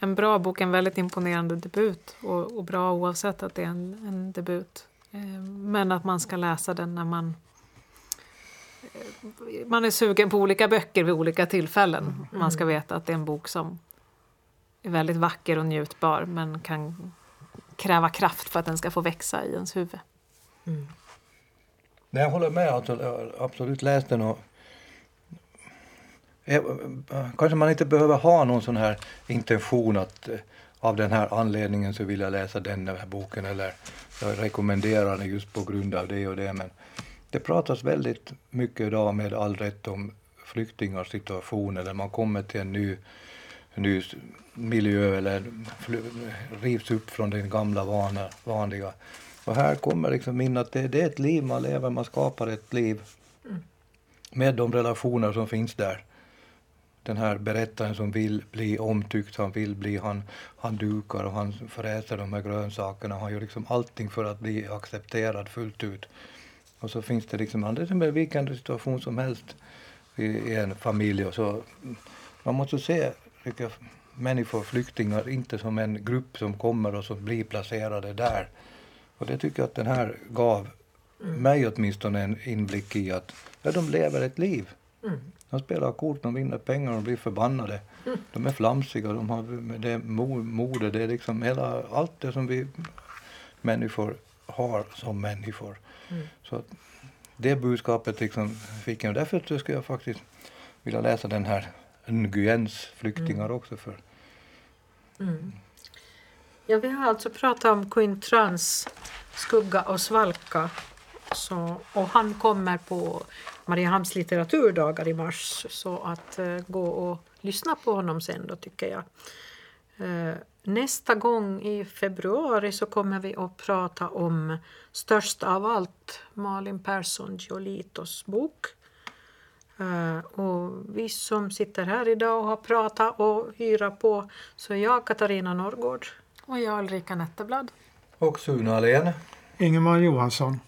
en bra bok, en väldigt imponerande debut. Och, och bra oavsett att det är en, en debut. Eh, Men att man ska läsa den när man eh, man är sugen på olika böcker vid olika tillfällen. Man ska veta att det är en bok som är väldigt vacker och njutbar men kan kräva kraft för att den ska få växa i ens huvud. Mm. Nej, jag håller med. Jag har absolut läst den. Och, kanske man inte behöver ha någon sån här intention att eh, av den här anledningen så vill jag läsa den här boken eller jag rekommenderar den just på grund av det och det. Men det pratas väldigt mycket idag med all rätt om flyktingars situation eller man kommer till en ny, ny miljö eller rivs upp från den gamla vana, vanliga. Och här kommer liksom in att det, det är ett liv man lever, man skapar ett liv med de relationer som finns där. Den här berättaren som vill bli omtyckt, han vill bli, han, han dukar och han fräser de här grönsakerna, han gör liksom allting för att bli accepterad fullt ut. Och så finns det liksom, det är vilken situation som helst i, i en familj och så. Man måste se, tycker jag, människor, flyktingar, inte som en grupp som kommer och som blir placerade där. Och det tycker jag att den här gav mig åtminstone en inblick i att ja, de lever ett liv. Mm. De spelar kort, de vinner pengar och blir förbannade. De är flamsiga, de har det är mode, det är liksom hela, allt det som vi människor har som människor. Mm. Så att det budskapet liksom fick jag. Därför skulle jag faktiskt vilja läsa den här Nguyens Flyktingar också. för Mm. Ja, vi har alltså pratat om Queen Trans, Skugga och Svalka Så, och han kommer på Mariehamns litteraturdagar i mars så att uh, gå och lyssna på honom sen då tycker jag. Uh, nästa gång i februari så kommer vi att prata om Störst av allt, Malin Persson Giolitos bok. Uh, och vi som sitter här idag och har pratat och hyra på så är jag Katarina Norrgård. Och jag Ulrika Netteblad. Och Sune Alén. Ingemar Johansson.